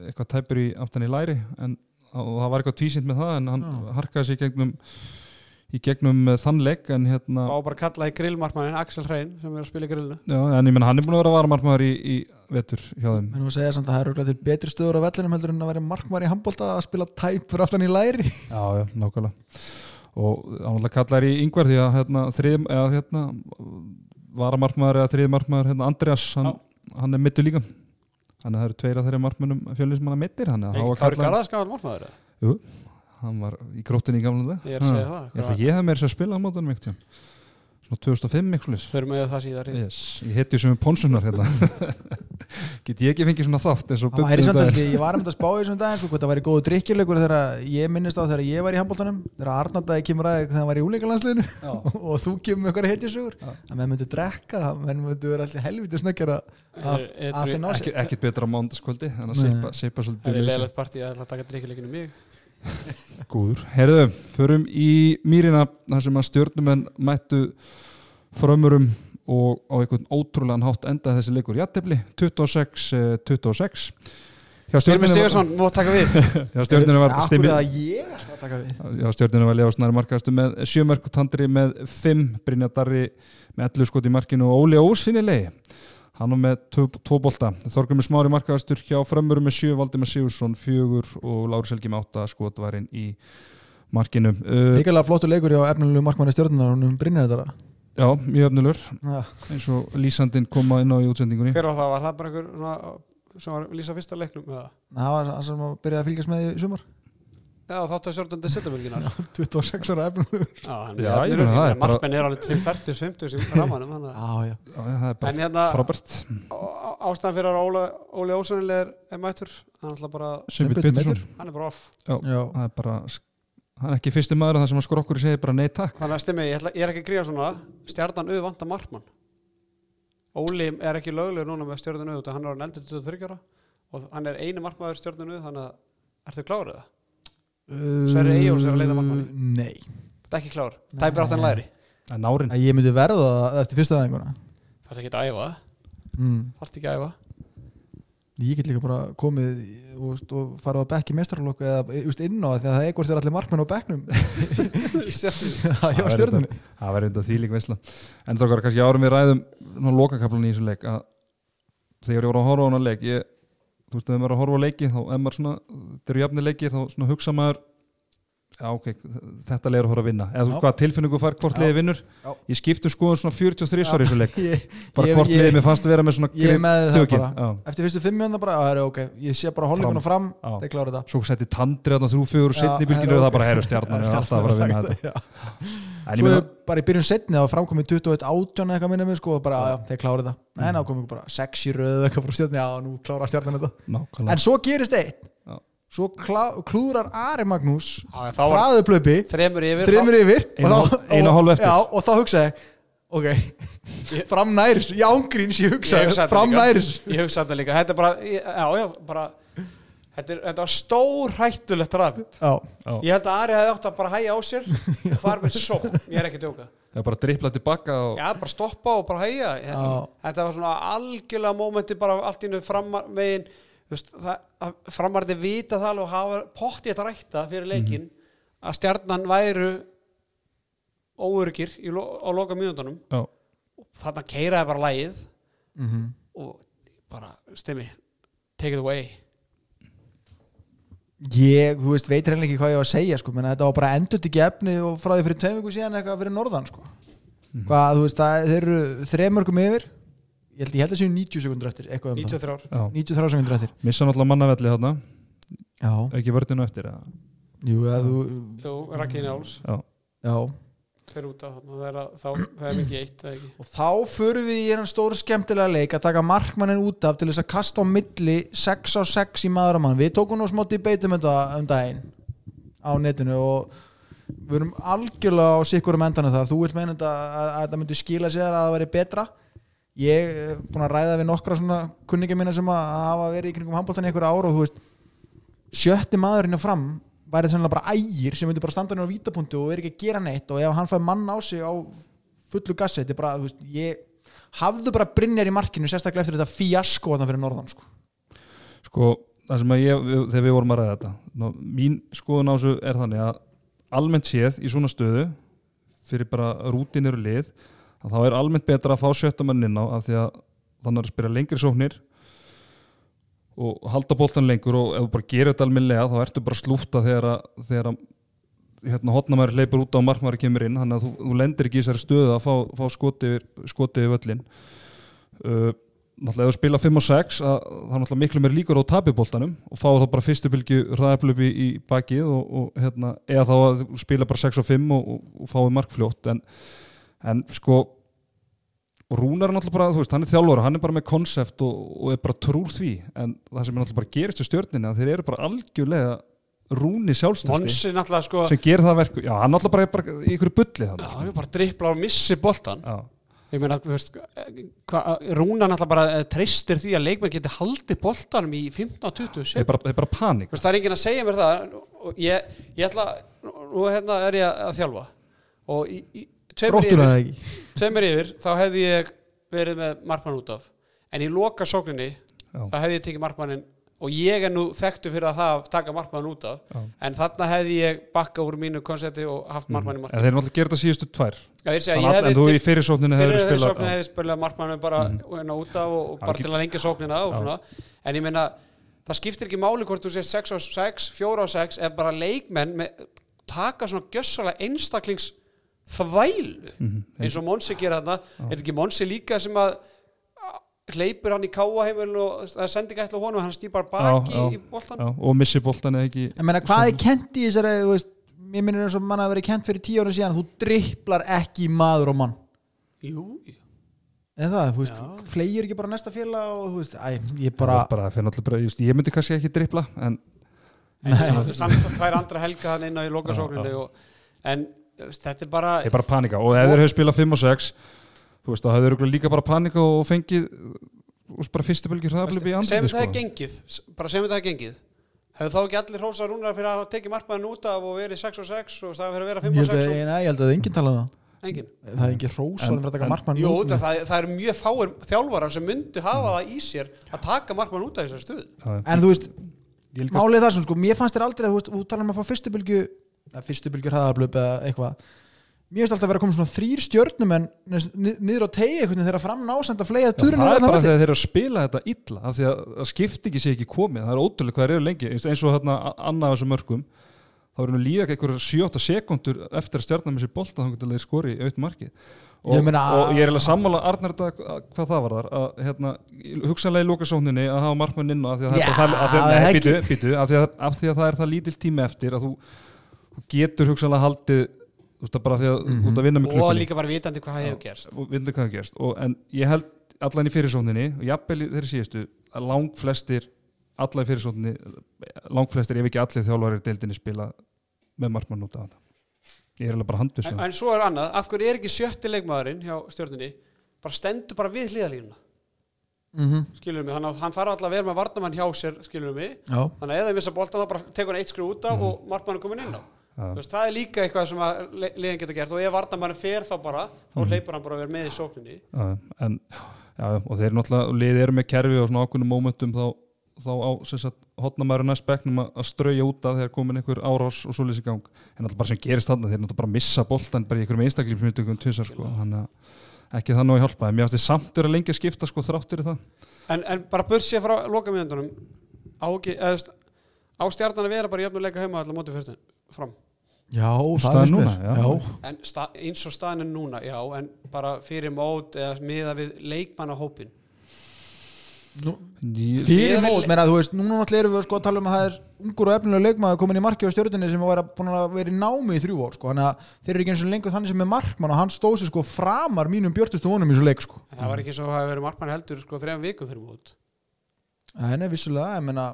eitthvað tæpur í aftan í læri en og það var eitthvað tvísind með það en hann Já. harkaði sér í gegnum í gegnum þann leik en hérna á bara að kalla í grillmarkmannin Axel Hrein sem er að spila í grillinu já, en ég menn hann er búinn að vera varamarmaður í, í vetur hjá þeim menn þú segja samt að það er örugglega til betri stöður á vellinum heldur en að vera markmar í handbólta að spila tæpur aftan í læri Já, já, nákvæmlega og hann alltaf kallar í yngvar því að hérna, þrið, eða hérna varamarkmaður eða þriði markmaður hérna, Andreas, hann, hann er mittu líka. Þannig að það eru tveir af þeirra markmannum fjölnismanna mittir, Kári Garðars gammal markmaður eða? hann var í gróttinni í gamla dag ég er ég hef meira sér að spila á mótunum ekkert svona 2005 eitthvað fyrir með það síðar yes, ég heiti sem ponsunar hérna. Get ég ekki fengið svona þátt eins og Það um samt að ég var um þetta að spá í þessum daginn sko, hvort það væri góðu drikkjuleikur þegar ég minnist á þegar ég var í handbóltanum þegar Arnaldagi kemur að þegar hann var í úleikalandsliðinu og þú kemur með eitthvað heitjasugur að menn myndu drekka menn myndu vera allir helviti snöggjar að Er- er- finna á sig ekkert betra á mándaskvöldi en að seipa, svolítið Góður. Herðu, förum í mýrina þar sem að stjórnumenn mættu frömmurum og á einhvern ótrúlegan hátt endaði þessi leikur. Jættefli 26-26 hjá Stjórnir stjórninu Sigursson, mótt taka við. Hjá stjórninu var stjórninu var Leó Snæri markaðastu með sjömörk og Tandri með fimm. Brynja Darri með 11 skot í markinu og Óli Ósinilegi hann var með tvo, tvo bolta Þorgrumur Smári markaðastur hjá Frömmurum með sjö Valdimar Sigursson fjögur og Lári Selgi með átta skot varinn í markinu uh, Ríkilega flottur leikur hjá efnilegu markmanni stjórnunar hún brinnir þetta Já, mjög öfnulur Já. eins og lýsandinn koma inn á í útsendingunni Hver var það? Var það bara einhver svona, sem var að lýsa fyrsta leiknum? eða? það var það sem að byrja að fylgjast með í sumar Já, þáttu að sjórnandi setjumölginar 26 ára er bara- Markmenn er alveg til 40-50 sem ramanum Já, já. Það er bara hérna, frábært. á- á- ástæðan fyrir að Óla, Óli Ósanileg er, mættur hann er bara, er off. Já, Já. það er bara hann er ekki fyrsti maður að það sem að skrokkur segir bara nei takk. Þannig að stimmi, ég, ætla, ég er ekki að gríða svona. Stjarnan auð vanta markmann. Óli er ekki löglegur núna með stjarnan auð hann er hann eldur 23 ára og hann er einu markmaður stjarnan auð þannig að ertu klárið það? Sverrir Eyjólfs er að leita markmanni. Nei. Það er ekki klár, tæpir átt hann læri. En nárin. Að Ég myndi verða það eftir fyrsta aðeinguna Það er ekki að æfa, mm. það er ekki að æfa? Ég get líka bara komið og, og farið á bekk í mestrarlokku eða just, inn á það því að það er hvort þeir allir markmenn á bekknum. Já, ég var stjórnunni það verður þetta þýlík veisla. En þokkar kannski árum við ræðum lokakaplan í þessu leik að þegar ég voru að horfa á hana leik ég, þú veist, ef maður er að horfa á leiki þá ef maður svona, þeir eru jafnir leiki þá svona hugsa maður já ok, þetta leir að horfa að vinna. Eða þú veist hvað tilfinningu fær hvort Já. liði vinnur. Ég skiptu skoðun svona 43 ári í þessu leik. Ég, bara hvort liði mér fannst að vera með svona er það já. Eftir fyrstu fimm mjönda bara, það er ok Ég sé bara hollinguna fram, Já. þeir klára þetta. Svo setti tandri þarna þrjú fjögur og setni bylginu það og er það bara herru stjarnan er alltaf að fara að vinna þetta Svo er bara í byrjun setni þá framkomið 21 átján eitthvað minni mig sko og bara, já, þeir klára þetta Nei, ná komum við bara 6 í röð eitthvað frá stjórni, já, nú klára stjarnan þetta. Nákvæmlega. En svo gerist eitt. Já. Svo klúrar Ari Magnús Já, þá var Hraðu plöpi, þremur yfir þreymur yfir Einu og og þá- einu og eftir. Já, og þá hugsaði ég, Ok, fram næris Í ángríns ég hugsaði, hugsaði þetta fram líka. næris. Ég hugsa þetta líka, þetta er bara Já, já, bara Þetta, er, þetta var stór hættulegt raf Já, Ég held að Ari hefði átt að bara hæja á sér og fara með sókn, ég er ekki að djóka. Það er bara að drippla tilbaka og Já, bara stoppa og bara hæja. Þetta var svona algjörlega mómenti bara allt innu framar megin. Veist, það, að framarði vita það og hafa potti þetta rækta fyrir leikin að stjarnan væru óörgir í, lo- á loka já, þarna keiraði bara lægið mm og bara, stemmi take it away Ég, þú veist, veit reynilega ekki hvað ég var að segja sko, menn þetta var bara endurt ekki efni og frá því fyrir tveim viku síðan eitthvað fyrir norðan sko. Hvað, þú veist, það, þeir eru þremörgum yfir. Ég held, ég held að séu 90 sekundur eftir eitthvað um 93 ár já. það 93 sekundur eftir. Missa náttúrulega mannavelli þarna. Já, ekki vörðinu eftir eða? jú, eða þú Jú, Rakkiðin Áls. Já, Já, fer út af þarna það er, að, þá, það er mikið eitt ekki? Og þá förum við í hennan stóru skemmtilega leik að taka markmannin út af til þess að kasta á milli 6 á 6 í maður á mann við tókum nú smá debate um þetta um daginn á netinu og við erum algjörlega á sikkurum endan það, þú vilt meina að, að þetta myndi skila sér að það veri betra? Ég er búin að ræða við nokkra svona kunningja mína sem að hafa verið í kringum handbóltan í einhver ára og þú veist sjötti maðurinn á fram væri þannig bara ægir sem myndi bara standa hann á vítapunktu og er ekki að gera neitt og ef hann fæði mann á sig á fullu gassi þetta er bara, þú veist, ég hafðu bara Brynjar í markinu, sérstaklega eftir þetta fíasko þarna fyrir norðan, sko. Sko, það sem að ég, þegar við vorum að ræða þetta ná, mín skoðun á þessu er þannig að almennt séð í svona stöðu fyrir bara rútinir og lið að þá er almennt betra að fá sjöttamann inn á af því að þannig að spyrja lengri sóknir og halda bóltan lengur og ef þú bara gerir þetta almennilega þá ertu bara slúta þegar þegar hérna, hotnamæri hleypur út á markmæri kemur inn þannig að þú, þú lendir ekki í þessari stöðu að fá, fá skoti yfir, völlin uh, náttúrulega ef þú spila 5 og 6 að, það er náttúrulega miklu meir líkur á tapiboltanum og fá þá bara fyrstu bylgi ræðaflöfi í bakið og, og hérna, eða þá að spila bara 6 og 5 og, og, og fái markfljótt. En, en sko og Rúnar er náttúrulega bara, þú veist, hann er þjálfur hann er bara með konsept og, og er bara trúr því. En það sem er náttúrulega bara gerist í stjórninni að þeir eru bara algjörlega Rúni sjálfstæsti sko sem gerir það verku, já, hann náttúrulega bara er bara í ykkur bulli Já, þannig, hann er bara drippla og missi boltan já, Ég meina, þú veist, hva, Rúna náttúrulega bara eh, treystir því að leikmenn geti haldið boltanum í 15-20 það er bara, bara panik það er enginn að segja mér það. Ég, ég ætla, nú hérna er ég að þjálfa. Og í, í tveimur yfir, tveimur yfir þá hefði ég verið með markmann út af. En í loka sókninni þá hefði ég tekið markmannin og ég er nú þekktu fyrir að það að taka markmann út af. Já. en þarna hefði ég bakka úr mínu konsepti og haft markmann í en markmann þeir eru náttúrulega gerð þetta síðustu tvær. Já, að- hefði en þú í fyrirsókninu hefur fyrir spilað sóknin já. hefði spilað markmannum bara mm. út af og, og bara til að lengja sóknina en ég meina það skiptir ekki máli hvort þú sér 6 og 6 4 og 6 ef bara leikmenn með, taka svona gjössalega einstaklings þvælu Mhm. eins og Monsi gera þarna. Er þetta ekki Monsi líka sem að hleypur hann í káaheimil og það sendi ekki ætla honum hann stýpar baki Já, já. í boltan já, og missi boltan eða ekki? Ég meina, hvað er kent í þessari, veist Mér minnir eins og mann að vera kent fyrir tíu ára síðan Þú dripplar ekki maður og mann. Jú. En það, þú veist, flegir ekki bara næsta félag og þú veist, æ, ég bara, bara bara, just, ég myndi kannski ekki drippla en en veist, hann fær andra helga hann inn á í og, en þetta er bara ég er bara panika. Og ef þeir hefur spilað 5 og 6 þú veist, þá hefur þeir líka bara panika og fengið þú veist, bara fyrstu bylgir hraðablipi í segjum andliti þetta er sko. gengið bara segjum þetta er gengið. Hefur þá ekki allir hrósa rúnar fyrir að tekið markmann út af og verið 6 og 6 og það fyrir að vera 5 Ég og held 6 að, og nei, ég held að enginn tala um það. Engin Það er engin hrósalum En- fyrir að taka en- markmann Jú, út. það, það, það eru mjög fáir þjálfarar sem myndu hafa það í sér að taka markmann út af þessar stuð Já, En þú veist, ég líka- málið er það sem sko Mér fannst þér aldrei að þú þú talar um að fá fyrstu bylgju eða fyrstu bylgjur hraðablöp eða eitthvað. Mér finnst alltaf að vera að koma svona þrýr stjörnum en niður á tegi einhvern veginn þegar fram násend að flega turinu það er bara þegar þeir eru að spila þetta illa af því að, skiptingi sé ekki komið það er ótrúlega hvað þeir eru lengi. Eins, og hérna annað af þessum mörgum þá erum við líka einhverjum 7-8 sekundur eftir að stjarnan með sér bolta þá getur þeir skori í auðvitað markið. Og Ég meina- og ég er eiginlega sammála Arnar þetta hvað það var þar að hérna, hugsanlega í lokasókninni að hafa markmann inn af því að það er það- það ekki- það það lítill tími eftir að þú getur hugsanlega haldið þú veist að bara af því að þú ert að vinna með og klukkunni. líka bara vitandi hvað hefur gerst. og hvað það gerst. Og, en ég held allan í fyrirsókninni og jafnvel í þeirri síðustu að lang flestir alla í fyrirsókninni lang flestir ef ekki allir þjálfarir deildinni spila með markmann út af þetta. Ég er alveg bara handvis en, en svo er annað, af hverju er ekki sjötti leikmaðurinn hjá stjórninni bara stendur bara við hliðalínuna Mhm. skilur mig, þannig að hann þarf alltaf að vera með varnamann hjá sér skilur mig, Já, þannig að ef þeir missa boltan þá bara tekur hann eitt skrif út af og markmann er komin inn á veist, það er líka eitthvað sem að liðin getur gert og ef varnamann fer þá bara þá hleypur hann bara að vera með í sókninni. En, já, og þeir náttúrulega liðið eru með kerfi og svona ákveðnum mómentum þá, þá á hotnamæður næst bekknum að, strauja út af þegar komin einhver árás og svoleiðis í gang. En alltaf bara sem gerist þarna þeir náttúrulega bara missa boltan bara í einhverjum einstaklífsmyndugum tvisar sko, þannig að ekki það að hjálpa en mér finnst þið samt lengi að skipta sko þrátt fyrir það. En, en bara börsið frá lokamíðundunum á, á stjarnan að vera bara jöfnuleika heima allar móti fyrir fram já finnst núna, já. já. en sta, eins og staðan er núna já, en bara fyrir mót eða miða við leikmannahópin Nú, fyrir mót, menna, þú veist, núna náttúrulega erum við sko að tala um að það er ungur og efnilega leikmaður komin í marki á stjórnunni sem var búin að vera í námi í þrjú ár sko, þannig að þeir eru ekki eins og lengur þannig sem er markmann og hann stóð sér sko framar mínum björtustu vonum í svo leik sko. Það var ekki svo að hafa verið markmann heldur sko þrejum vikum fyrir mót. Það er vissulega, ég menna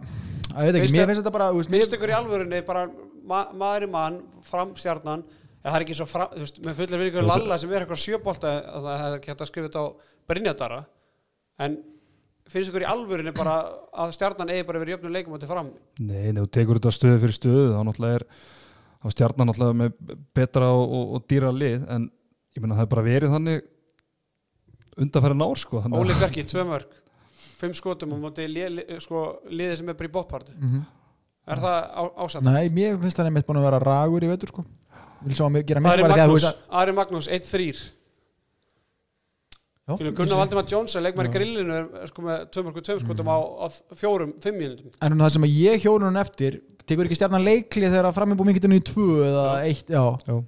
að veit ekki, Finnst mér finnst þetta bara þú veist, mér, Finnst ykkur í alvörunni bara ma maður í mann, framstjarnan eða það er ekki svo fram, þú veist, með fullir virkur Lalla sem er eitthvað sjöbolta að það hefði gett að skrifa þetta á Brynjadara en finnst ykkur í alvörunni bara að stjarnan eigi bara verið jöfnum leikum átti fram Nei, nei, þú tekur þetta stöðu fyrir stöðu þá náttúrulega er á stjarnan náttúrulega með betra og, og, og dýra lið en ég meina það er bara verið þannig undanfæri nár sko Óli Berki, tvö mörg fimm skotum og móti li, li, sko, liðið sem er bara í bóttpartu Mhm. Er það á, ásætt? Nei, mér finnst það nefnitt búin að vera ragur í vetur sko. Vil sjá að mér gera mér Ari Magnús, veist að Ari Magnús, 1-3 Já, Gunnar Valdimar Johnson, leikmar í grillinu sko með tvö mörg tvö skotum á, á fjórum, fimm mínútum. En um það sem að ég hjónu hún eftir tekur ekki stjarnan leikli þegar að framið búið mikið í tvö eða eitt, já. Já.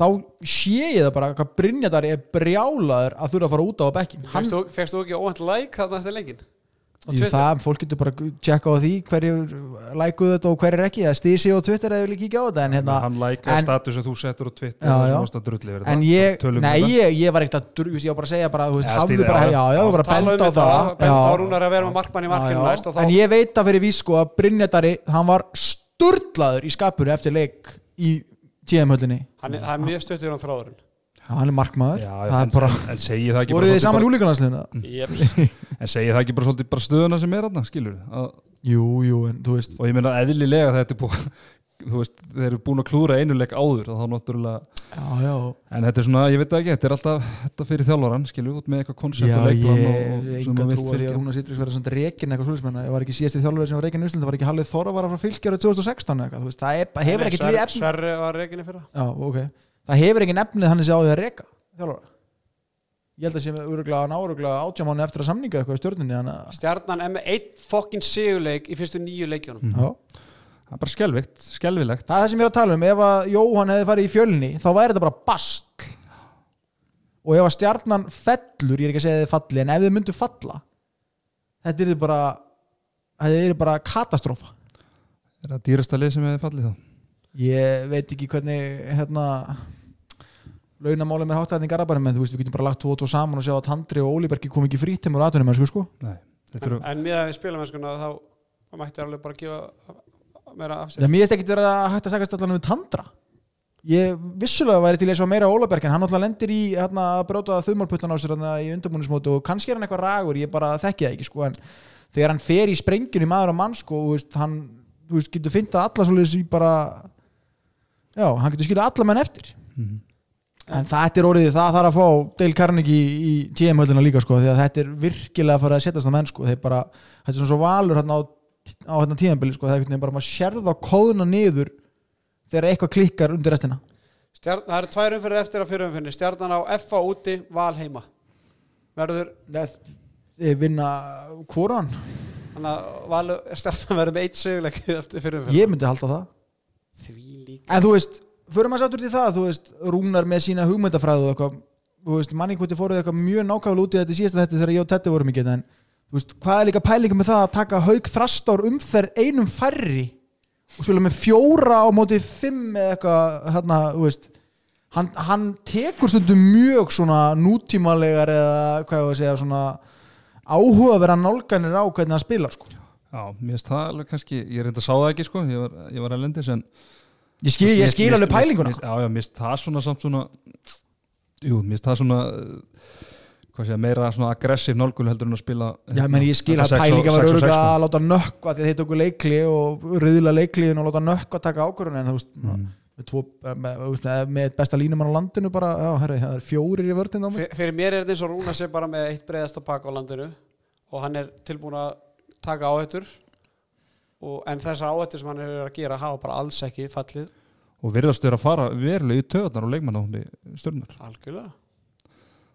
þá sé ég það bara hvað Brynjadar er brjálaður að þurfa að fara út á bekkin hann, Fegst þú, ekki óvænt like þarna eftir lengin? Jú, það, fólk getur bara tjekka á því hverju lækuðu þetta og hverju ekki. Stísi á Twitter eða vilja kíkja á þetta en, hérna, hann lækaði status að þú settur á Twitter Já, og já. að yfir en ég, um nei ég, ég var ekkert að dur- ég var bara að segja bara, þú veist, Ja, hafðu stíl- bara, já, já, ég var bara að um benda á þetta, það. benda á. Rúnar að vera með markmann í markinu og en ég veit að fyrir vís sko að Brynjadari, hann var sturlaður í skapur eftir leik í TM-höllinni hann er, er mjög stuttur á þráðurinn hann er markmaður, Já, það en, bara en, en segi það ekki voruð þið saman í bara, en segi það ekki bara svolítið bara stöðuna sem er þarna skilur að, Jú, jú, en þú veist og ég meina eðlilega þetta er búið þú veist, þeir eru búin að klúra einu leik áður þá náttúrulega, Já, já, en þetta er svona, ég veit það ekki þetta er alltaf þetta fyrir þjálfaran, skilur út með eitthvað koncept já og ég leikplan og, hef og sem enga að trú vilt að því að fylgja Rúna Sýttriks verður svona eitthvað svolítið ég var ekki síðasti þjálfur sem var rekin í Ísland það var ekki Hallið Þorra frá fylgjara 2016 eða eitthvað, þú veist, það hefur reikinni fyrra já, ok, það ekki á því að reka þjálfara. Ég held að sé öruglega náruglega átjámáni eftir að samninga eitthvað í stjórninni þannig að- Stjarnan er með eitt fokkin sigurleik í fyrstu nýju leikjónum Mhm. Já. það er bara skelvikt, skelvilegt það er það sem ég er að tala um ef að Jóhann hefði farið í fjölni þá væri þetta bara bast og ef að stjarnan fellur ég er ekki að segja að þið falli en ef þið myndu falla þetta er bara þetta er bara katastrófa. Er það dýrasta lið sem hefði fallið þá ég veit ekki hvernig hérna launamálum er hátt að þetta í Garabærum en þú veist við getum bara lagt tvo og tvo saman og sjá að Tandri og Ólibergi kom ekki frýtt til mér aðtunum mennsku sko. Nei, þetta en, en miðað við spilamennskuna þá þá mætti alveg bara gefa meira af sér. Það mér er ekkert verið að hægt að segast allan um Tandra. Ég vissulega væri til að sjá meira á Óliberg en hann alltaf lendir í hérna, að bróta þumálputtan á sér hérna, í undirbúnismótu og kannski er hann eitthvað ragur ég bara þekki það ekki sko en þegar hann fer í sprengjun já, hann getur skilja alla menn eftir. Mhm. En þetta er orðið, það þarf að fá Dale Carnegie í, í TM-höllina líka sko, því að þetta er virkilega að fara að setjast á menn sko, þeir bara, þetta er svona svo valur hérna á, á hérna tímabili sko, það er bara maður sérða að kóðuna niður þegar eitthvað klikkar undir restina. Stjarn, það eru tvær umfyrir eftir að fyrir umfyrir Stjarnan á FA úti, val heima. Verður þeir vinna hvoran þannig að Stjarnan verður með eitt sigurleik eftir fyrir umfyrir ég myndi halda það því líka en þú veist, förum að sáttur til það þú veist, rúnar með sína hugmyndafræðu og eitthvað, þú veist, manni hvort þið fóruð eitthvað mjög nákvæmlega út í þetta í síðasta þetta þegar ég og Tetti vorum ekki en þú veist, hvað er líka pælinga með það að taka haug þrastár umferð einum færri og spila með fjóra á móti fimm eða eitthvað hérna, þú veist hann, hann tekur stundum mjög svona nútímalegar eða hvað ég var að segja svona áhugaverða nálganir á hvernig hann spilar sko. Já, mér finnst það alveg kannski, ég reynda að sá það ekki sko, ég var, ég var erlendis en ég skil, ég skil alveg pælinguna. Já, já, mér finnst það svona samt svona Jú, mér finnst það svona uh, hvað sé, meira svona aggressiv nálgun heldur en að spila Já, menn ég skil þetta að pælinga var öruglega að láta nökkva því að þeir tóku leikli og riðla leikliðin og láta nökkva taka ákvörðun en þú veist, Mm. með, tvo, með, með, besta línumann á landinu bara, já, herri, það er fjórir í vörðin á mig. Fyr- fyrir mér er þetta eins og Rúnar sé bara með eitt breiðasta pakk á landinu og hann er tilbúin að taka áhættur. Og, en þessar áhættur sem hann er að gera hafa bara alls ekki fallið. Og virðast þér að fara verulega í töðnar og leikmannahóndi stjórnar algjörlega.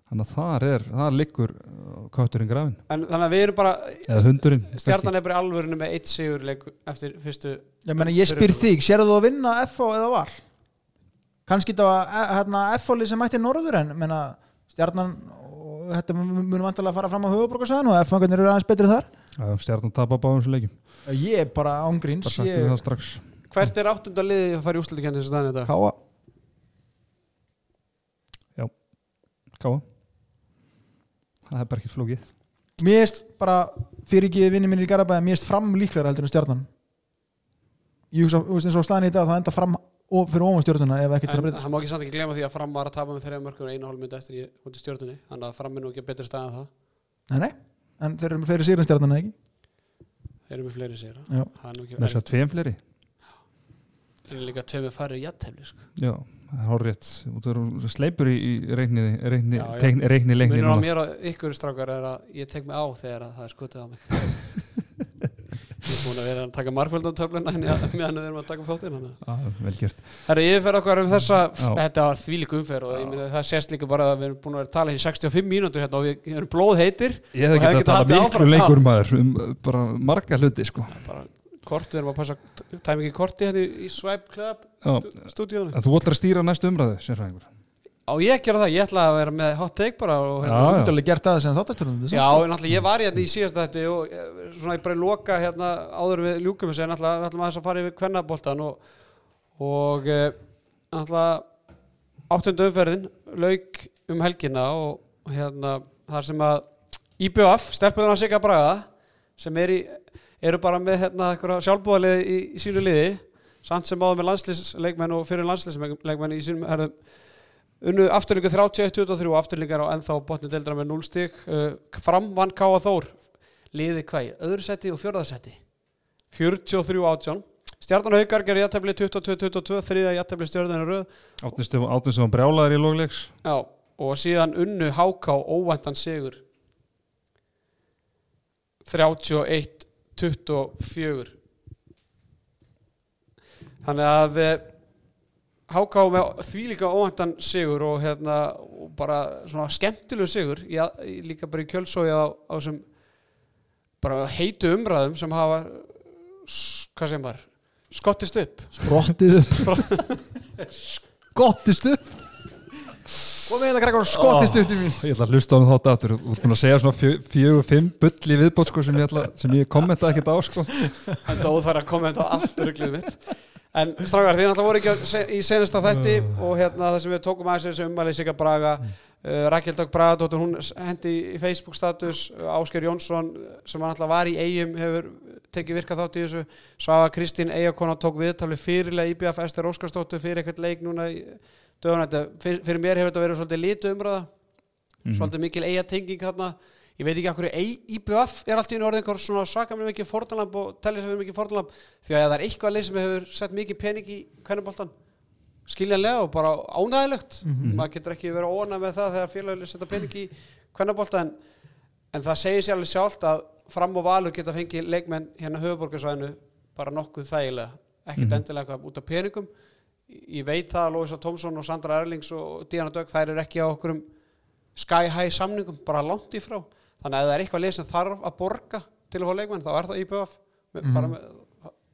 Þannig að þar er, þar liggur uh, kötturinn grafin, en þannig að við erum bara eða hundurinn stjarnan er bara í alvörinu með eitt sigurleik eftir fyrstu ég, meni, ég spyr þig, sérðu þú að vinna FO eða val? kannski þetta var e- hérna, FO-lið sem mætti norður en menna, stjarnan og þetta mun- munum vantilega að fara fram á höfuborgarsvæðan og F-fangarnir eru aðeins betri þar Stjarnan tapa báðum sem leikjum. Ég er bara ángríns það Hvert er áttunda liði að fara í úrslutikennið þessu daginn þetta? káa Káa Það er bara ekkert flókið. Mér erst bara fyrir ekki vinni mínir í Garabæði mér erst fram líklar heldur en stjarnan. Ég hugsa, þú veist eins og staðan í dag þá enda fram og fyrir ofan stjórnuna ef ekkert fyrir að En breyta það má ekki samt ekki glema því að fram var að tapa með þeirra mörgur einu hálf myndi eftir í stjórnunni þannig að fram er nú ekki betri stað en það. Nei, nei, en þeir eru með fleiri sigur en stjarnan ekki? Þeir eru með fleiri ekki Með að tveim fleiri. En líka tveimur farið jættefli sko. Já, það er rétt Þú eru sleipur í, í reikni, reikni, reikni leikni minnur á núna. mér og ykkur strákar er að ég tek mig á þegar að það er skutið á mig ég er búin að vera að taka margföldan töfluna meðan við erum að taka upp þáttinn þannig að- Vel gert Herra, ég fer okkar um þessa, Já. þetta var þvílík umferð og ég myndi, það sést líka bara að við erum búin að vera að tala í 65 mínútur hérna og við erum blóð heitir Ég hef ekki að tala miklu lengur maður um bara marga hluti sko. bara kort, við erum að passa tæmi ekki korti hérna í- Swipe Club stúdíónu. en þú ætlar að stýra næstu umræðu sérfræðingur Á ég að gera það, ég ætla að vera með hot take bara og hérna. þú alveg gert það sem þáttasturinn Já, en náttúrulega ég var hérna í síðast þetta og eh, svona ég bara loka hérna áður við ljúkum þessu en náttúrulega við ætlum aðeins að fara yfir kvennaboltan og, og eh, náttúrulega áttundu umferðin lauk um helgina og hérna þar sem að IBF, stelpuðan að sigga braga sem er í, eru bara með hérna eitthvað sjálfbúðalið í, í sínu liði samt sem áður með landslisleikmenn og fyrir landslisleikmenn í sínum herðum unnu afturlingu 31-23 afturlingar á ennþá botni deildra með 0 stig. Uh, fram vann Káa Þór. Liði hvað í öðru seti og fjörðasetti 43 átján. Stjarnan Haukar gerir jættefli 22-22 þriða jættefli stjörðinu röð. Átnum sem brjálaður í logleiks. Já, og síðan unnu Háká óvæntan sigur. 31-24 Þannig að eh, Háká með því líka óvæntan sigur og hérna og bara svona skemmtilegu sigur í, í, líka bara í kjölsói á, á sem bara heitu umræðum sem hafa hvað sem var skottist upp. Sprottið upp. Skottist upp. Komið hérna krakkar og skottist upp til mín Ég ætla að hlusta á hann þátt aftur. Þú ert búin að segja svona fjö- fjögur, fimm bull í viðbót sko, sem, ég ætla, sem ég kommenta ekkert á sko. Þetta óþar að kommenta á allt rugglið mitt En strákar, þið náttúrulega voru ekki í senasta þætti og hérna það sem við tókum aðeins þessu ummæli Sigga Braga uh, Rakel Dögg Bragadóttur, hún hendi í Facebook status uh, Ásker Jónsson sem alltaf var í eigum hefur tekið virka þátt í þessu. Svafa Kristín Eyjakona tók viðtalið fyrirlega IBF Ester Óskarsdóttur fyrir eitthvað leik núna þetta, fyrir, fyrir mér hefur þetta verið svolítið litu umræða svolítið mikil eigatenging þarna ég veit ekki hverju ei- IBF er alltaf í orðin einhver svona svaka með mikið fórnalamb og tellir sem við mikið fórnalamb. Því að það er eitthvað leið sem hefur sett mikið pening í hvernig skiljanlega og bara ánægilegt maður getur ekki verið óanæg með það þegar félagið setja pening í hvernig en, en það segir sér alveg sjálft að fram og valur geta fengið leikmenn hérna höfuborgarsvæðinu bara nokkuð þægilega. Ekkert endilega eitthvað út af peningum. Ég veit það að Lóisa Tómsson og Sandra Erlings og Díana Dögg þær eru ekki á okkurum sky high samningum bara langt í frá þannig að ef það er eitthvað lið sem þarf að borga til að fá leikmenn þá er það IBF mm. bara með,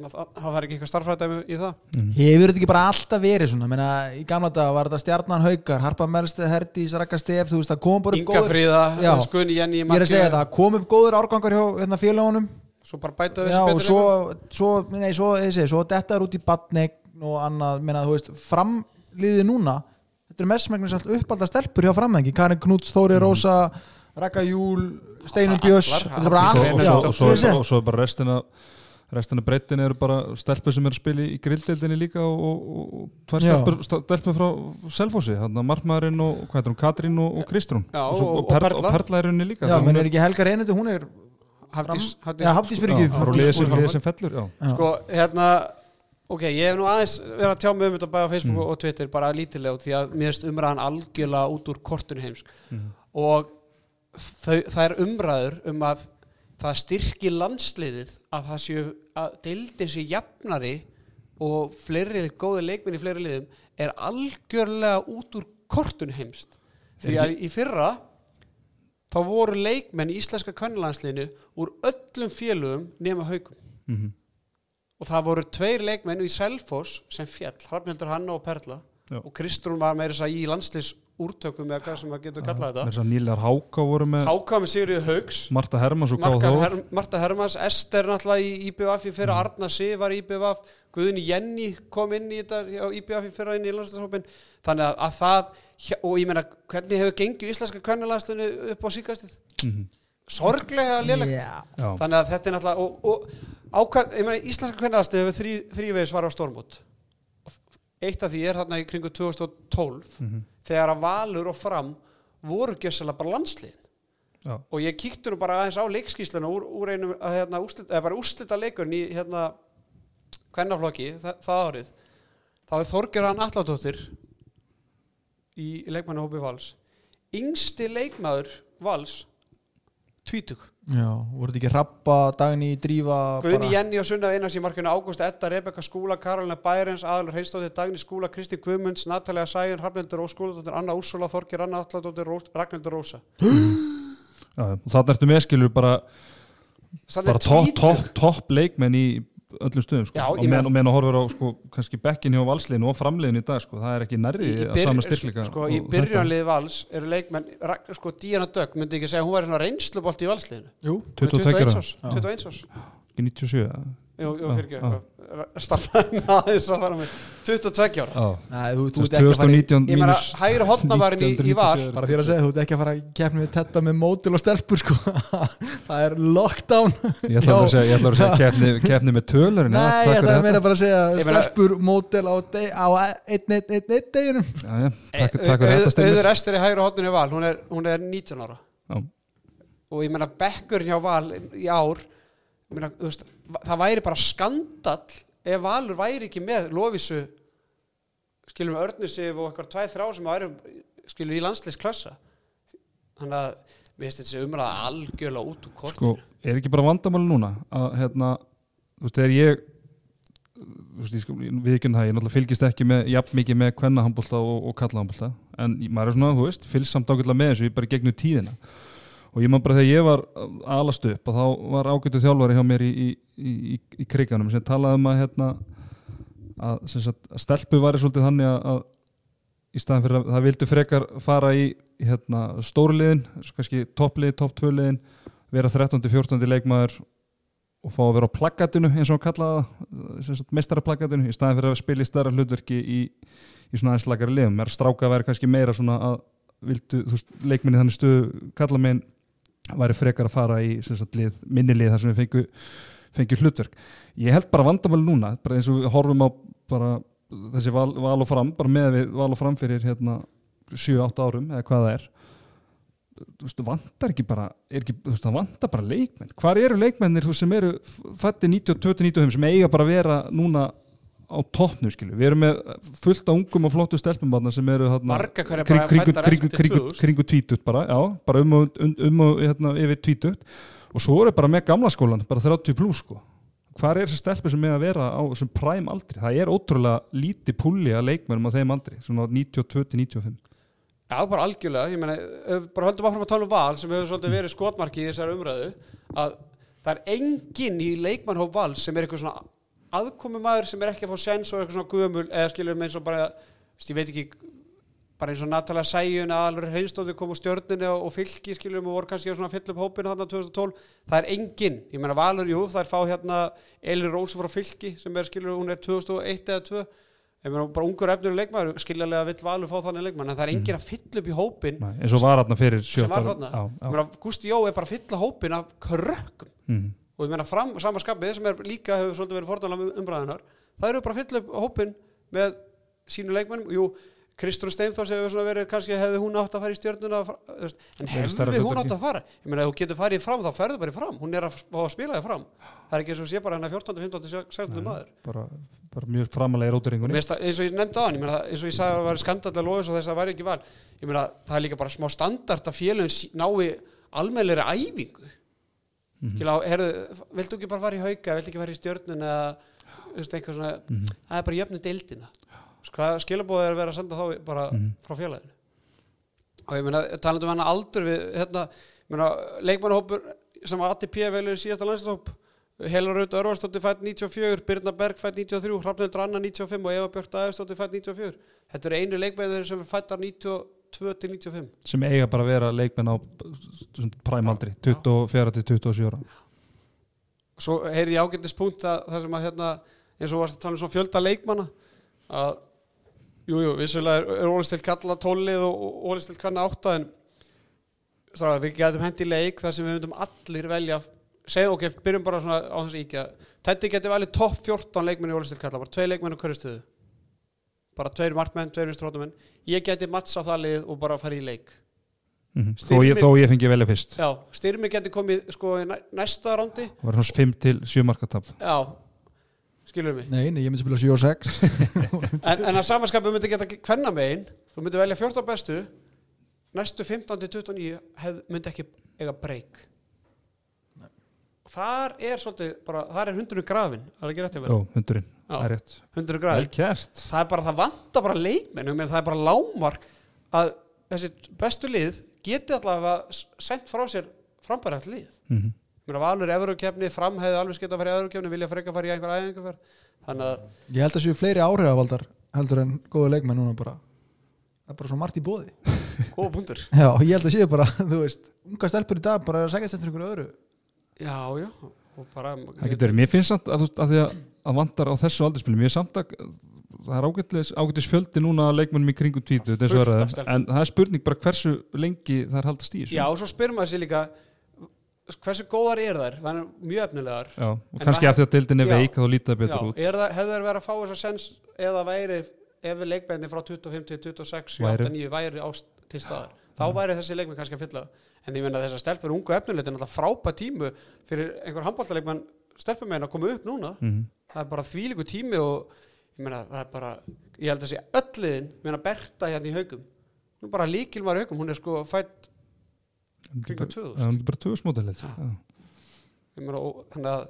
það, er ekki eitthvað starfræði í það. Hefur þetta ekki bara alltaf verið svona? Meina, í gamla dag var þetta stjarnan haukar Harpa Melsteð, Herdís, Raka Stef þú veist það kom bara upp Inga Fríða, Já. Skunni, Jenny ég er að segja það, kom upp góður árgangar hjá hérna, félagunum svo bara bæta Já, og þessi svo, betur svo, nei, svo, þessi, svo þetta er út í badneign og annað, meina, þú veist, framliði núna, þetta er mestmægnis allt uppalda stelpur hjá framhengi, Karin Knúts, Þóri Rósa, Raka Júl, Steinum Björns, Allar, þetta bara og, allt, og, já, og, og, svo, er bara restina restina breytin eru bara stelpur sem eru að spila í grilldeildinni líka og, og, og tvær stelpur, stelpur frá Selfossi, hann að Markmaðurinn og hvað heitir hún, Katrín og, og Kristrún. Og, Perla. og Perla. er henni líka. Já, menn er ekki Helga Reynundu, hún er Hafdís, Hafdís fyrir ekki, sko, hérna ok, ég hef nú aðeins verið að tjá mig um þetta bæða á Facebook Mm. og Twitter bara lítilega því að mér finnst umræðan algjörlega út úr kortinu heimsk. Mm. og það er umræður um að það styrki landsliðið að það séu að deildin sé jafnari og fleiri góði leikminn í fleiri liðum er algjörlega út úr kortun heimst því að í fyrra þá voru leikmenn í íslenska kvennalandsliðinu úr öllum félögum nema haugum Mhm. og það voru tveir leikmenn í Selfoss sem fjall, Hrafnhildur Hanna og Perla Já. og Kristrún var meira þess að í landslis úrtökum eða hvað sem maður getur kallað þetta. Þess að nýlegar Háka voru með Háka með Sigurður Haugs Marta Hermans og Káð Þór Her, Marta Hermans, Ester náttúrulega í IBF í fyrra, Arna Sif var í IBF Guðni Jenny kom inn í þetta á IBF í fyrra inn í landslagshópin þannig að, að það og ég meina hvernig hefur gengið íslenska kvennalandstunni upp á síkastið Mhm. sorglega lélegt. Já. Já, þannig að þetta er náttúrulega og, og ákvæð, ég meina íslenska kvennalandstunni hefur þrý, þrývegis var á stormót eitt af því er þarna í kringu 2012 Mhm. þegar að Valur og Fram voru gjössalega bara landsliðin. Já, og ég kíkti nú bara aðeins á leikskísluna úr, úr einum, hérna, úrslit, eða bara úrslita leikurinn í hérna hvernaflokki það, það árið. Þá er Þorgjör hann Alladóttir í leikmannahópi Vals. Yngsti leikmaður Vals tvítug Já, voru þetta ekki rappa, dagni, drífa Guðni Jenny og Sunna Einars í markinu Ágúst Edda, Rebekka Skúla, Karolina Bærens Aðalur Heinstóttir, Dagni Skúla, Kristi Guðmunds Natalia Sæjun, Hrafnildur Skúladóttir Anna Úrsula, Þorgjör Anna Alladóttir, Ragnhildur Rósa. Þarna ertu með skilur bara, Þannig bara topp top, top leikmenn í öllum stöðum sko. Og meðan með að horfa á sko, kannski bekkin hjá valsliðinu og framliðinu í dag sko. það er ekki í, að sama styrkleika sko, í og byrjunlið vals eru leikmenn sko, Díana Dögg myndi ekki segja hún svona reynslubolt í valsliðinu Jú, 22 ára. árs 21 árs ekki 97 eða? Jú, jú, Já, fyrir ekki já. starfaði aðeins að fara með 22 ára. Já. Nei, þú, þú Þú ert ekki að fara í, 2019 ég meina mínus hægri hotnavarin í, í val 1997. bara því að segja, þú ert ekki að fara að keppni við þetta með mótil og stelpur sko. Það er lockdown. Ég ætla að segja, ég ætla að segja keppni, keppni með tölur Nei, ég ætla að meira bara að segja stelpur, mótil á, einn, einn, einn, deginum. Já, já, takk, fyrir þetta Auður stefnir Ester í hægri hotninu í val hún er, hún er 19 ára. Já. og ég meina bekkurinn hjá val í ár meina, veist, það væri bara skandall ef valur væri ekki með lofisu skilum við Örnusif og eitthvað tvæð þrá sem væri skilum í landsleisklassa þannig að mér finnst þessi umræða algjörlega út úr kortinu. Sko, er ekki bara vandamáli núna að hérna, þú veist, þegar ég þú veist, ég sko, við ekki það, ég náttúrulega fylgist ekki með, jafn mikið með kvenna handbólta og, og kalla handbólta, en maður er svona, þú veist, fylgst samt ágætlega með þessu, ég bara gegnum tíðina og ég man bara þegar ég var alast upp og þá var ágætu þjálfari hjá mér í, í, í, í kriganum sem talaði um að hérna að, sagt, að stelpu væri svolítið þannig að, að í staðan fyrir að það vildu frekar fara í hérna, stórliðin, kannski topplið, topp tvöliðin vera 13. 14. leikmaður og fá að vera á plaggatinu eins og hann kallaði það mestaraplaggatinu í staðan fyrir að spila í stærra hlutverki í, í svona aðeins lagari liðum er stráka að vera kannski meira svona að vildu, þú veist, leikminni þannig stöðu kalla megin væri frekar að fara í sem sagt, lið, minni lið þar sem við fengu, fengu hlutverk. Ég held bara vandamáli núna bara eins og við horfum á þessi val, val og fram, bara með við val og fram fyrir hérna 7-8 árum eða hvað það er. Þú veist, vantar ekki bara ekki, þú veist, það vantar bara leikmenn. Hvar eru leikmennir þú sem eru fætti 92-95 sem eiga bara að vera núna á toppnu skilu við erum með fullt af ungum og flottu stelpumbarna sem eru bara kringu, fæddar kringu, eftir kringu, 2000 kringu tvítut bara, já, bara um og, um, um og hérna, yfir tvítut og svo er bara með gamla skólan, bara 30 plus sko. hvar er þessi stelpi sem er að vera á þessum præm aldri, það er ótrúlega lítið púli að leikmennum á þeim aldri svona 92-95 Já, bara algjörlega, ég við bara höldum áfram að tala um val sem hefur svolítið verið skotmarki í þessari umræðu að það er enginn í leikmannhóp val sem er eitthvað svona aðkomumæður sem er ekki að fá sens og eitthvað svona gömul eða skilur með eins og bara, ég veit ekki bara eins og Natalia Sæjun að alveg hreinstóði kom úr stjörnunni og, og fylki skilur og voru kannski að fylla upp hópinu þarna 2012 það er enginn, ég meina Valur, jú, það er fá hérna Elin Rósa frá fylki sem er skilur, hún er 2001 eða 2 ég meina bara ungur efnur leikmaður skiljanlega vill Valur fá þannig leikmann en það er enginn að fylla upp í hópin Nei, eins og var þarna fyrir sem 7 var árum þarna. Já, Ég já. meina, Gústi Jó er bara að fylla hópin af krökkum. Mm. Og ég meina fram samanskapið sem er líka hefur svolítið verið fórnalega umræðinar það eru bara að fylla upp hópin með sínu leikmennum jú, Kristrún Steinfors hefur verið kannski hefði hún átt að fara í veist, en hefði hún átt að fara? Ég meina þú getur farið fram þá ferðu bara fram. Hún er að að spila þig fram. Það er ekki eins og sé bara hennar 14, 15, 16 maður. bara, bara mjög framalega í róturingunni eins og ég nefndi á hann, ég meina, eins og ég sagði að það væri skandall að lofa þess að það væri ekki val. Ég meina, það er líka bara smá standart að sí- nái almennleiri æfingu mm. -hmm. herðu, viltu ekki bara fara í hauka viltu ekki fara í stjörnun eða eitthvað svona, Mhm. það er bara jöfnu deildina Þú veist, hvað skilabóð er að vera að senda þá bara Mhm. frá félaginu og ég meina, talandi um hann aldur við, hérna, leikmannahópur sem var ATP velur síðasta landslóp Helga Raut Örvarsdóttir fætt 94, Birna Berg fætt 93, Hrafnildur Anna 95 og Eva Björk Dæðarsdóttir fætt 94. Þetta eru einu leikmennir sem fættar 90, 92 til 95 sem eiga bara að vera leikmenn á præmaldri, 24 til 27 ára. Svo heyri ég ágættis punkt að það sem að hérna, eins og varst að tala um svona fjölda leikmanna að jújú, jú, vissulega er, er ólistilt kalla tólið og ólistilt kanna átta en stráða, við getum hendi leik þar sem við myndum allir velja segð ok, byrjum bara svona á þessu íkja. Teddy getur valið topp 14 leikmenn í ólistilt kalla, bara tvei leikmenn á hverju stöðu bara tveir markmenn, tveir vinstrótumenn ég geti matsa það lið og bara fara í leik. Mm -hmm. þó, Styrmir- ég, þó ég fengi velja fyrst. Já, styrmi geti komið sko í næ- næsta rándi. Það var svona 5 til 7 markatap já, skilur mig? Nei, nei, ég myndi spila 7 og 6 en, en að samanskapu myndi geta hvenna megin þú myndi velja 14 bestu. Næstu 15 til 29 hef, myndi ekki eiga breyk þar er svolítið bara, þar er hundurinn grafin það er ekki rétt hjá mér Jó, hundurinn, Já. það er rétt. hundurinn Vel grafin, kert það er bara, það vantar bara leikmenn ég meina, það er bara lámark að þessi bestu lið geti allavega s- sent frá sér frambærætt lið. Mm -hmm. Valur Evrukefni, fram hefði alveg skeitt að fara í Evrukefni, vilja freka að fara í einhver æfingarferð þannig að Ég held að séu fleiri áhrifavaldar heldur en góða leikmenn núna bara. Það er bara svo margt í bóði góða punktur. Já, ég held að séu bara, þú veist unga stelpur í dag bara að segja eftir einhverju öðru. Já, já, og bara það getur verið, mér finnst að, þú- að því að, að vantar á þessu aldurspilum, ég er samt að það er ágætlis fjöldi núna að leikmennum í kringum tvítu, en það er spurning bara hversu lengi það er haldast í þessu. Já, og svo spyrum maður sér líka hversu góðar er þær, það er mjög efnilegar. Já, og En kannski eftir að deildin er veik þá lítið það betur út. er það, hefur þær verið að fá þess að sens eða væri, ef við leikbæðinni frá 25 til 26, 7, Væru. 8, 9 væri. á, til staðar, þá væri þessi leikmenn kannski að fylla. En ég menna þessar stelpur ungu efnilegt stelpumegin að koma upp núna. Mhm. það er bara þvílíku tími og ég meina það er bara, ég held að sé ölliðin, ég meina Berta hérna í haugum hún er bara líkilmar í haugum, hún er sko fætt kringum 2000 Það er bara tvöðsmótalið Ég meina, og, þannig að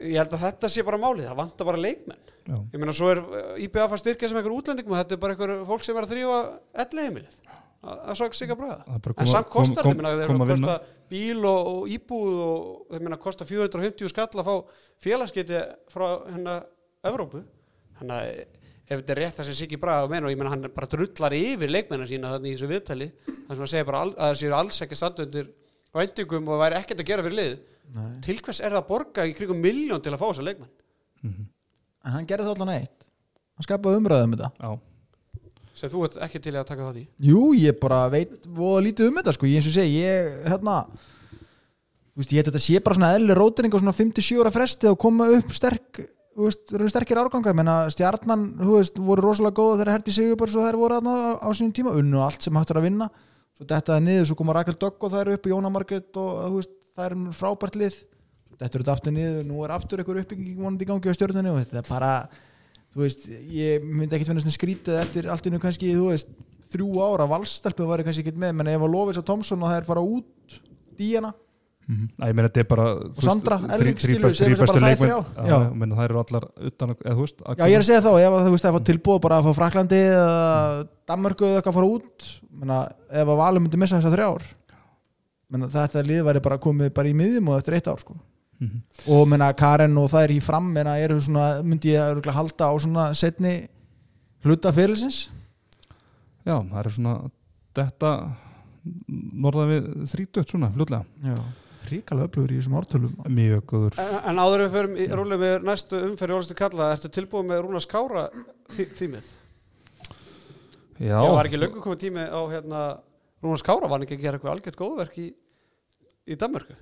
ég held að þetta sé bara málið það vantar bara leikmenn. Já, ég meina svo er IBF að styrkja sem einhver útlendingum þetta er bara einhver fólk sem er að þrýfa elli það svo ekki sig að bræða það en samt kostar kom- þeim þeir eru að að kosta bíl og, og íbúð og þeir meina kosta 450 skall að fá félagsgeti frá hérna Evrópu. Þannig að ef þetta er rétt það sem Siggi Braga meina og ég meina hann bara drullar yfir leikmennar sína þannig í þessu viðtali þannig sem hann segir bara al, að það séu alls ekki standundir væntingum og væri ekkert að gera fyrir lið Nei. til hvers er það að borga í krigum miljón til að fá þessa leikmenn? Mhm. En hann gerði það allan eitt. Hann skapaði umræðum um þetta. Já, sem þú ert ekki til í að taka það í? Jú, ég bara veit voða lítið um þetta sko, ég eins og segi, ég hérna veist, ég heit þetta sé bara svona eðli rótering á svona 57 ára fresti og koma upp sterk, veist, sterkir árganga ég menna stjarnan, þú veist, voru rosalega góða þegar Herdi Sigurbjörn svo þær voru þarna á, á sínum tíma, unnu allt sem hægt er að vinna. Svo dettaði niður, svo koma Rakel Dogg og það eru upp Jóna Margrét og veist, það er frábært lið, þetta eru þetta aftur niður nú er aftur einhver uppbygging vonandi í gangi á stjörnunni og þetta er bara þú veist, ég myndi ekkert finnast skrítið eftir allt innu kannski, þú veist þrjú ára valstelpu væri kannski ekkert með menn ef að Lofis og Tomsson og það er fara út Díana, Mhm. Æ, ég meina þetta er bara þú Sandra, Já. ég meina það eru allar utan eða veist já ég er að segja þá ef að, þú veist, að tilbúið bara að fá Fraklandi eða Danmörku eða eitthvað að fara út menna, ef að Valur myndi missa þessar þrjár menna, þetta lið væri bara komið bara í miðjum og eftir eitt ár sko Mhm. og menna Karen og það er í fram menna, eru svona, myndi ég örugglega halda á svona setni hluta fyrirlisins Já, það er svona þetta norðan við þrítugt svona, fljótlega. Já, ríkalega öflugur í þessum ártölum. Mjög góður. En, en áður en við förum í rúlega með næstu umferð Jólastur Kalla, ertu tilbúið með Rúna Skára þý, þýmið? Já, Já, var ekki löngu komið tími á hérna Rúna Skára var hann ekki að gera eitthvað algjört góðverk í, í Danmörku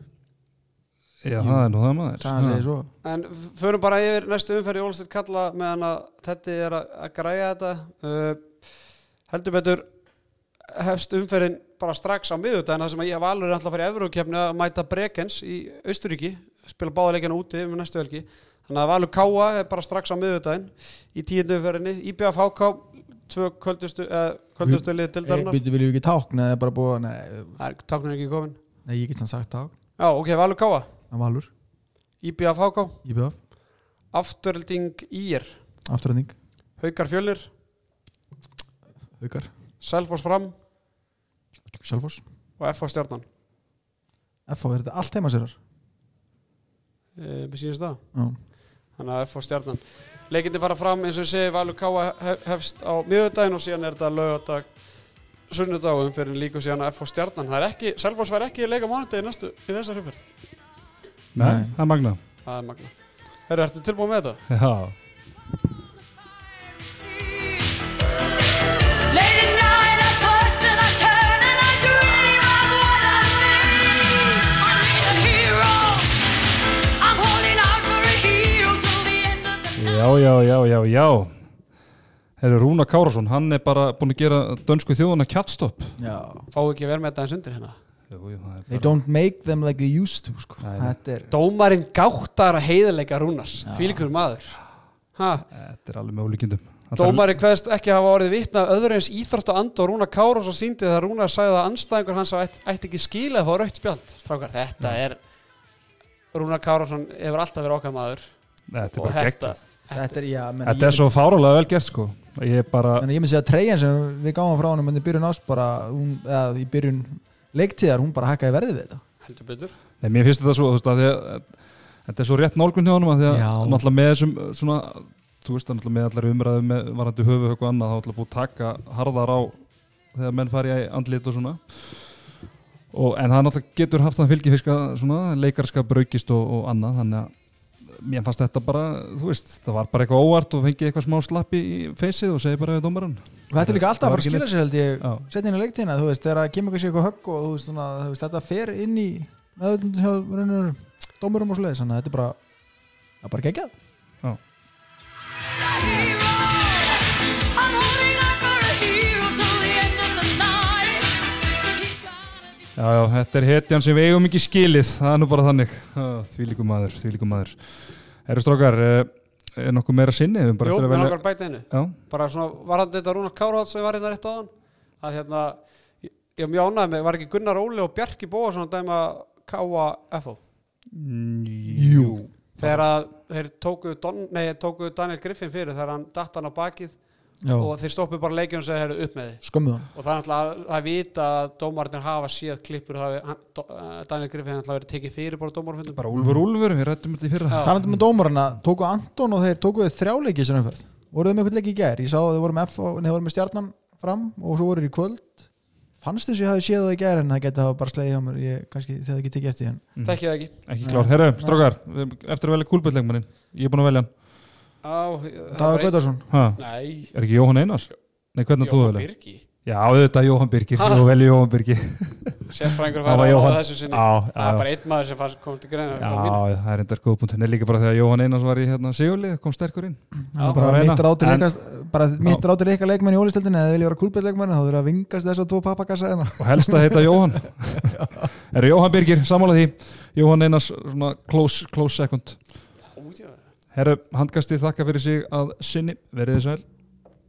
já það er nú það maður. Það segir svo. En förum bara yfir næstu umferð. Jólastur Kalla meðan að þetta er að, að græja þetta. Uh, heldur betur hefst umferðin bara strax á miðutæðin það sem að ég valur er alltaf að fara í Evrókefni að mæta Brekens í Austuríki spila báðaleikina úti um næstu helgi. Þannig að valur Káa er bara strax á miðutæðin í tíundu umferðinni. IBF HK tvö kvöldustu, uh, kvöldustu lið Hey, dildarinnar byrju, viljum við ekki tákn eða bara búa nei, Það er ekki komin nei, ég get sann sagt tákn. Já, ok, valur Káa, að Valur, IBF HK IBF, Afturölding IR afturhending, Haukar Fjölir, Haukar. Selfoss Fram. Selfoss, og FH Stjarnan. FH, er þetta allt heima sérar? e, Mér sýnist það. Já, þannig að FH stjarnan. Leikindi fara fram eins og ég segi Valur Káa hef- hefst á miðudaginn og síðan er þetta lögadag sunnudag og umferðin líka síðan að FH stjarnan. Það er ekki, Selfoss var ekki að leika mánudegi næstu í þessar umferð, Nei, það er magna það er magna Herru, ertu tilbúin með þetta? Já, já, já, já, já, já. Herru Rúna Kárasson, hann er bara búin að gera dönsku þjóðuna kjattstopp Já. Fáðu ekki að vera með þetta eins undir hérna They don't make them like they used to sko. Er Dómarinn gáttar að heiðarleika Rúnars Fílíkur maður. Ha, Þetta er alveg með ólíkindum. Dómari hverst ekki hafa orðið vitna öðru eins íþrótt og and og Rúna Káros og síndi þegar Rúna sagði að anstæðingur hans ætti, ætti ekki skila að fá raukt spjald. Strákar, þetta er Rúna Károsson hefur alltaf verið okkar maður. Þetta er bara geggjað. Þetta er, já, menn, Þetta er svo fárálega vel gert sko. Ég er bara, ég myndi segja að treyjan sem við gáum frá honum en í byrjun leiktíðar, hún bara hakkaði verðið við þetta. Heldur betur. Nei, mér finnst þetta svo þú veist, að því að Þetta er svo rétt nálgun hjá honum að því að Já. náttúrulega með þessum svona, þú veist að náttúrulega með allar umræðu með varandi höfu og annað þá náttúrulega búið að taka harðar á þegar menn fari í andlit og svona. Og, en það náttúrulega getur haft það fylgifiska svona leikarska braukist og, og annað þannig að mér fannst þetta bara, þú veist, það var bara eitthvað óvart og fengið eitthvað smá slappi í feysið og segi bara við dómaran og þetta er líka alltaf að fara að skila sér held ég í leiktíðina, þú veist, þegar að kemur eitthvað sér eitthvað högg og þú veist, svona, þú veist, þetta fer inn í meðvöldum hjá dómurum og leiðis, þannig að þetta er bara það er bara be Já, já, þetta er hetjan sem við eigum ekki skilið, það er nú bara þannig. Því líkum maður, því líkum maður. Herru strókar, eh, er nokkuð meira sinni? Við erum bara Jú, eftir mér að langar velja... að bæta einu Já, bara svona varðandi þetta Rúna Kárhátt sem var hérna rétt á hann að hérna ég ég var mjög ánægð með, var ekki Gunnar Óli og Bjarki Bóasson að dæma Káa FO Jú. þegar að þeir tóku, Don, nei, tóku Daniel Griffin fyrir þegar hann datt hann á bakið Já, og þeir stoppu bara leikjum og segja "Heyrðu, upp með þið skömmuð hann og það er náttúrulega að vita að dómarnir hafa séð klippur það eh, Daniel Griffin hann verið tekið fyrir bara dómarfundum bara Úlfur Úlfur, við rættum þetta í fyrra. Já. Talandi með dómarana, tóku Anton og þeir tóku þeir þrjáleiki sem umferð voruð þið með eitthvað leik í gær, ég sá að þeir voru með, F og, nei, þeir voru með stjarnan fram og svo voru þeir í kvöld fannst þess að ég hafi séð það í gær en það geti hafa bara slegið hjá mér ég kannski þegar ekki tekið eftir því en þekkið það ekki Ekki klár. Herru, strókar, eftir að velja kúlböldleikmannin. Ég er búin að velja hann. Dagur Gautarsson Ha, Nei, er ekki Jóhann Einars? Nei, hvernig þú að Jóhann? Birgi Já, auðvitað Jóhann Birgir. Ha? Þú velja Jóhann Birgir. Sérfræðingur var á Jóhann. þessu sinni Já, Það er já. bara einn maður sem fannst kom til greina Já, það er enda góð punkt. En líka bara þegar Jóhann Einars var í hérna Sigurlið, kom sterkur inn. Það er bara mitt ráð til En- ykkar bara mitt ráð til ykkar leikmenn í ólistöldinni eða vilja vera kúlbæðleikmenn þá þurfa að vingast þess að tvo pappakassa hérna og helst að heita Jóhann er Jóhann Birgir, sammála því Jóhann Einars, svona close, close second herru, handkastið þakka fyrir sig að sinni, verið þið sæl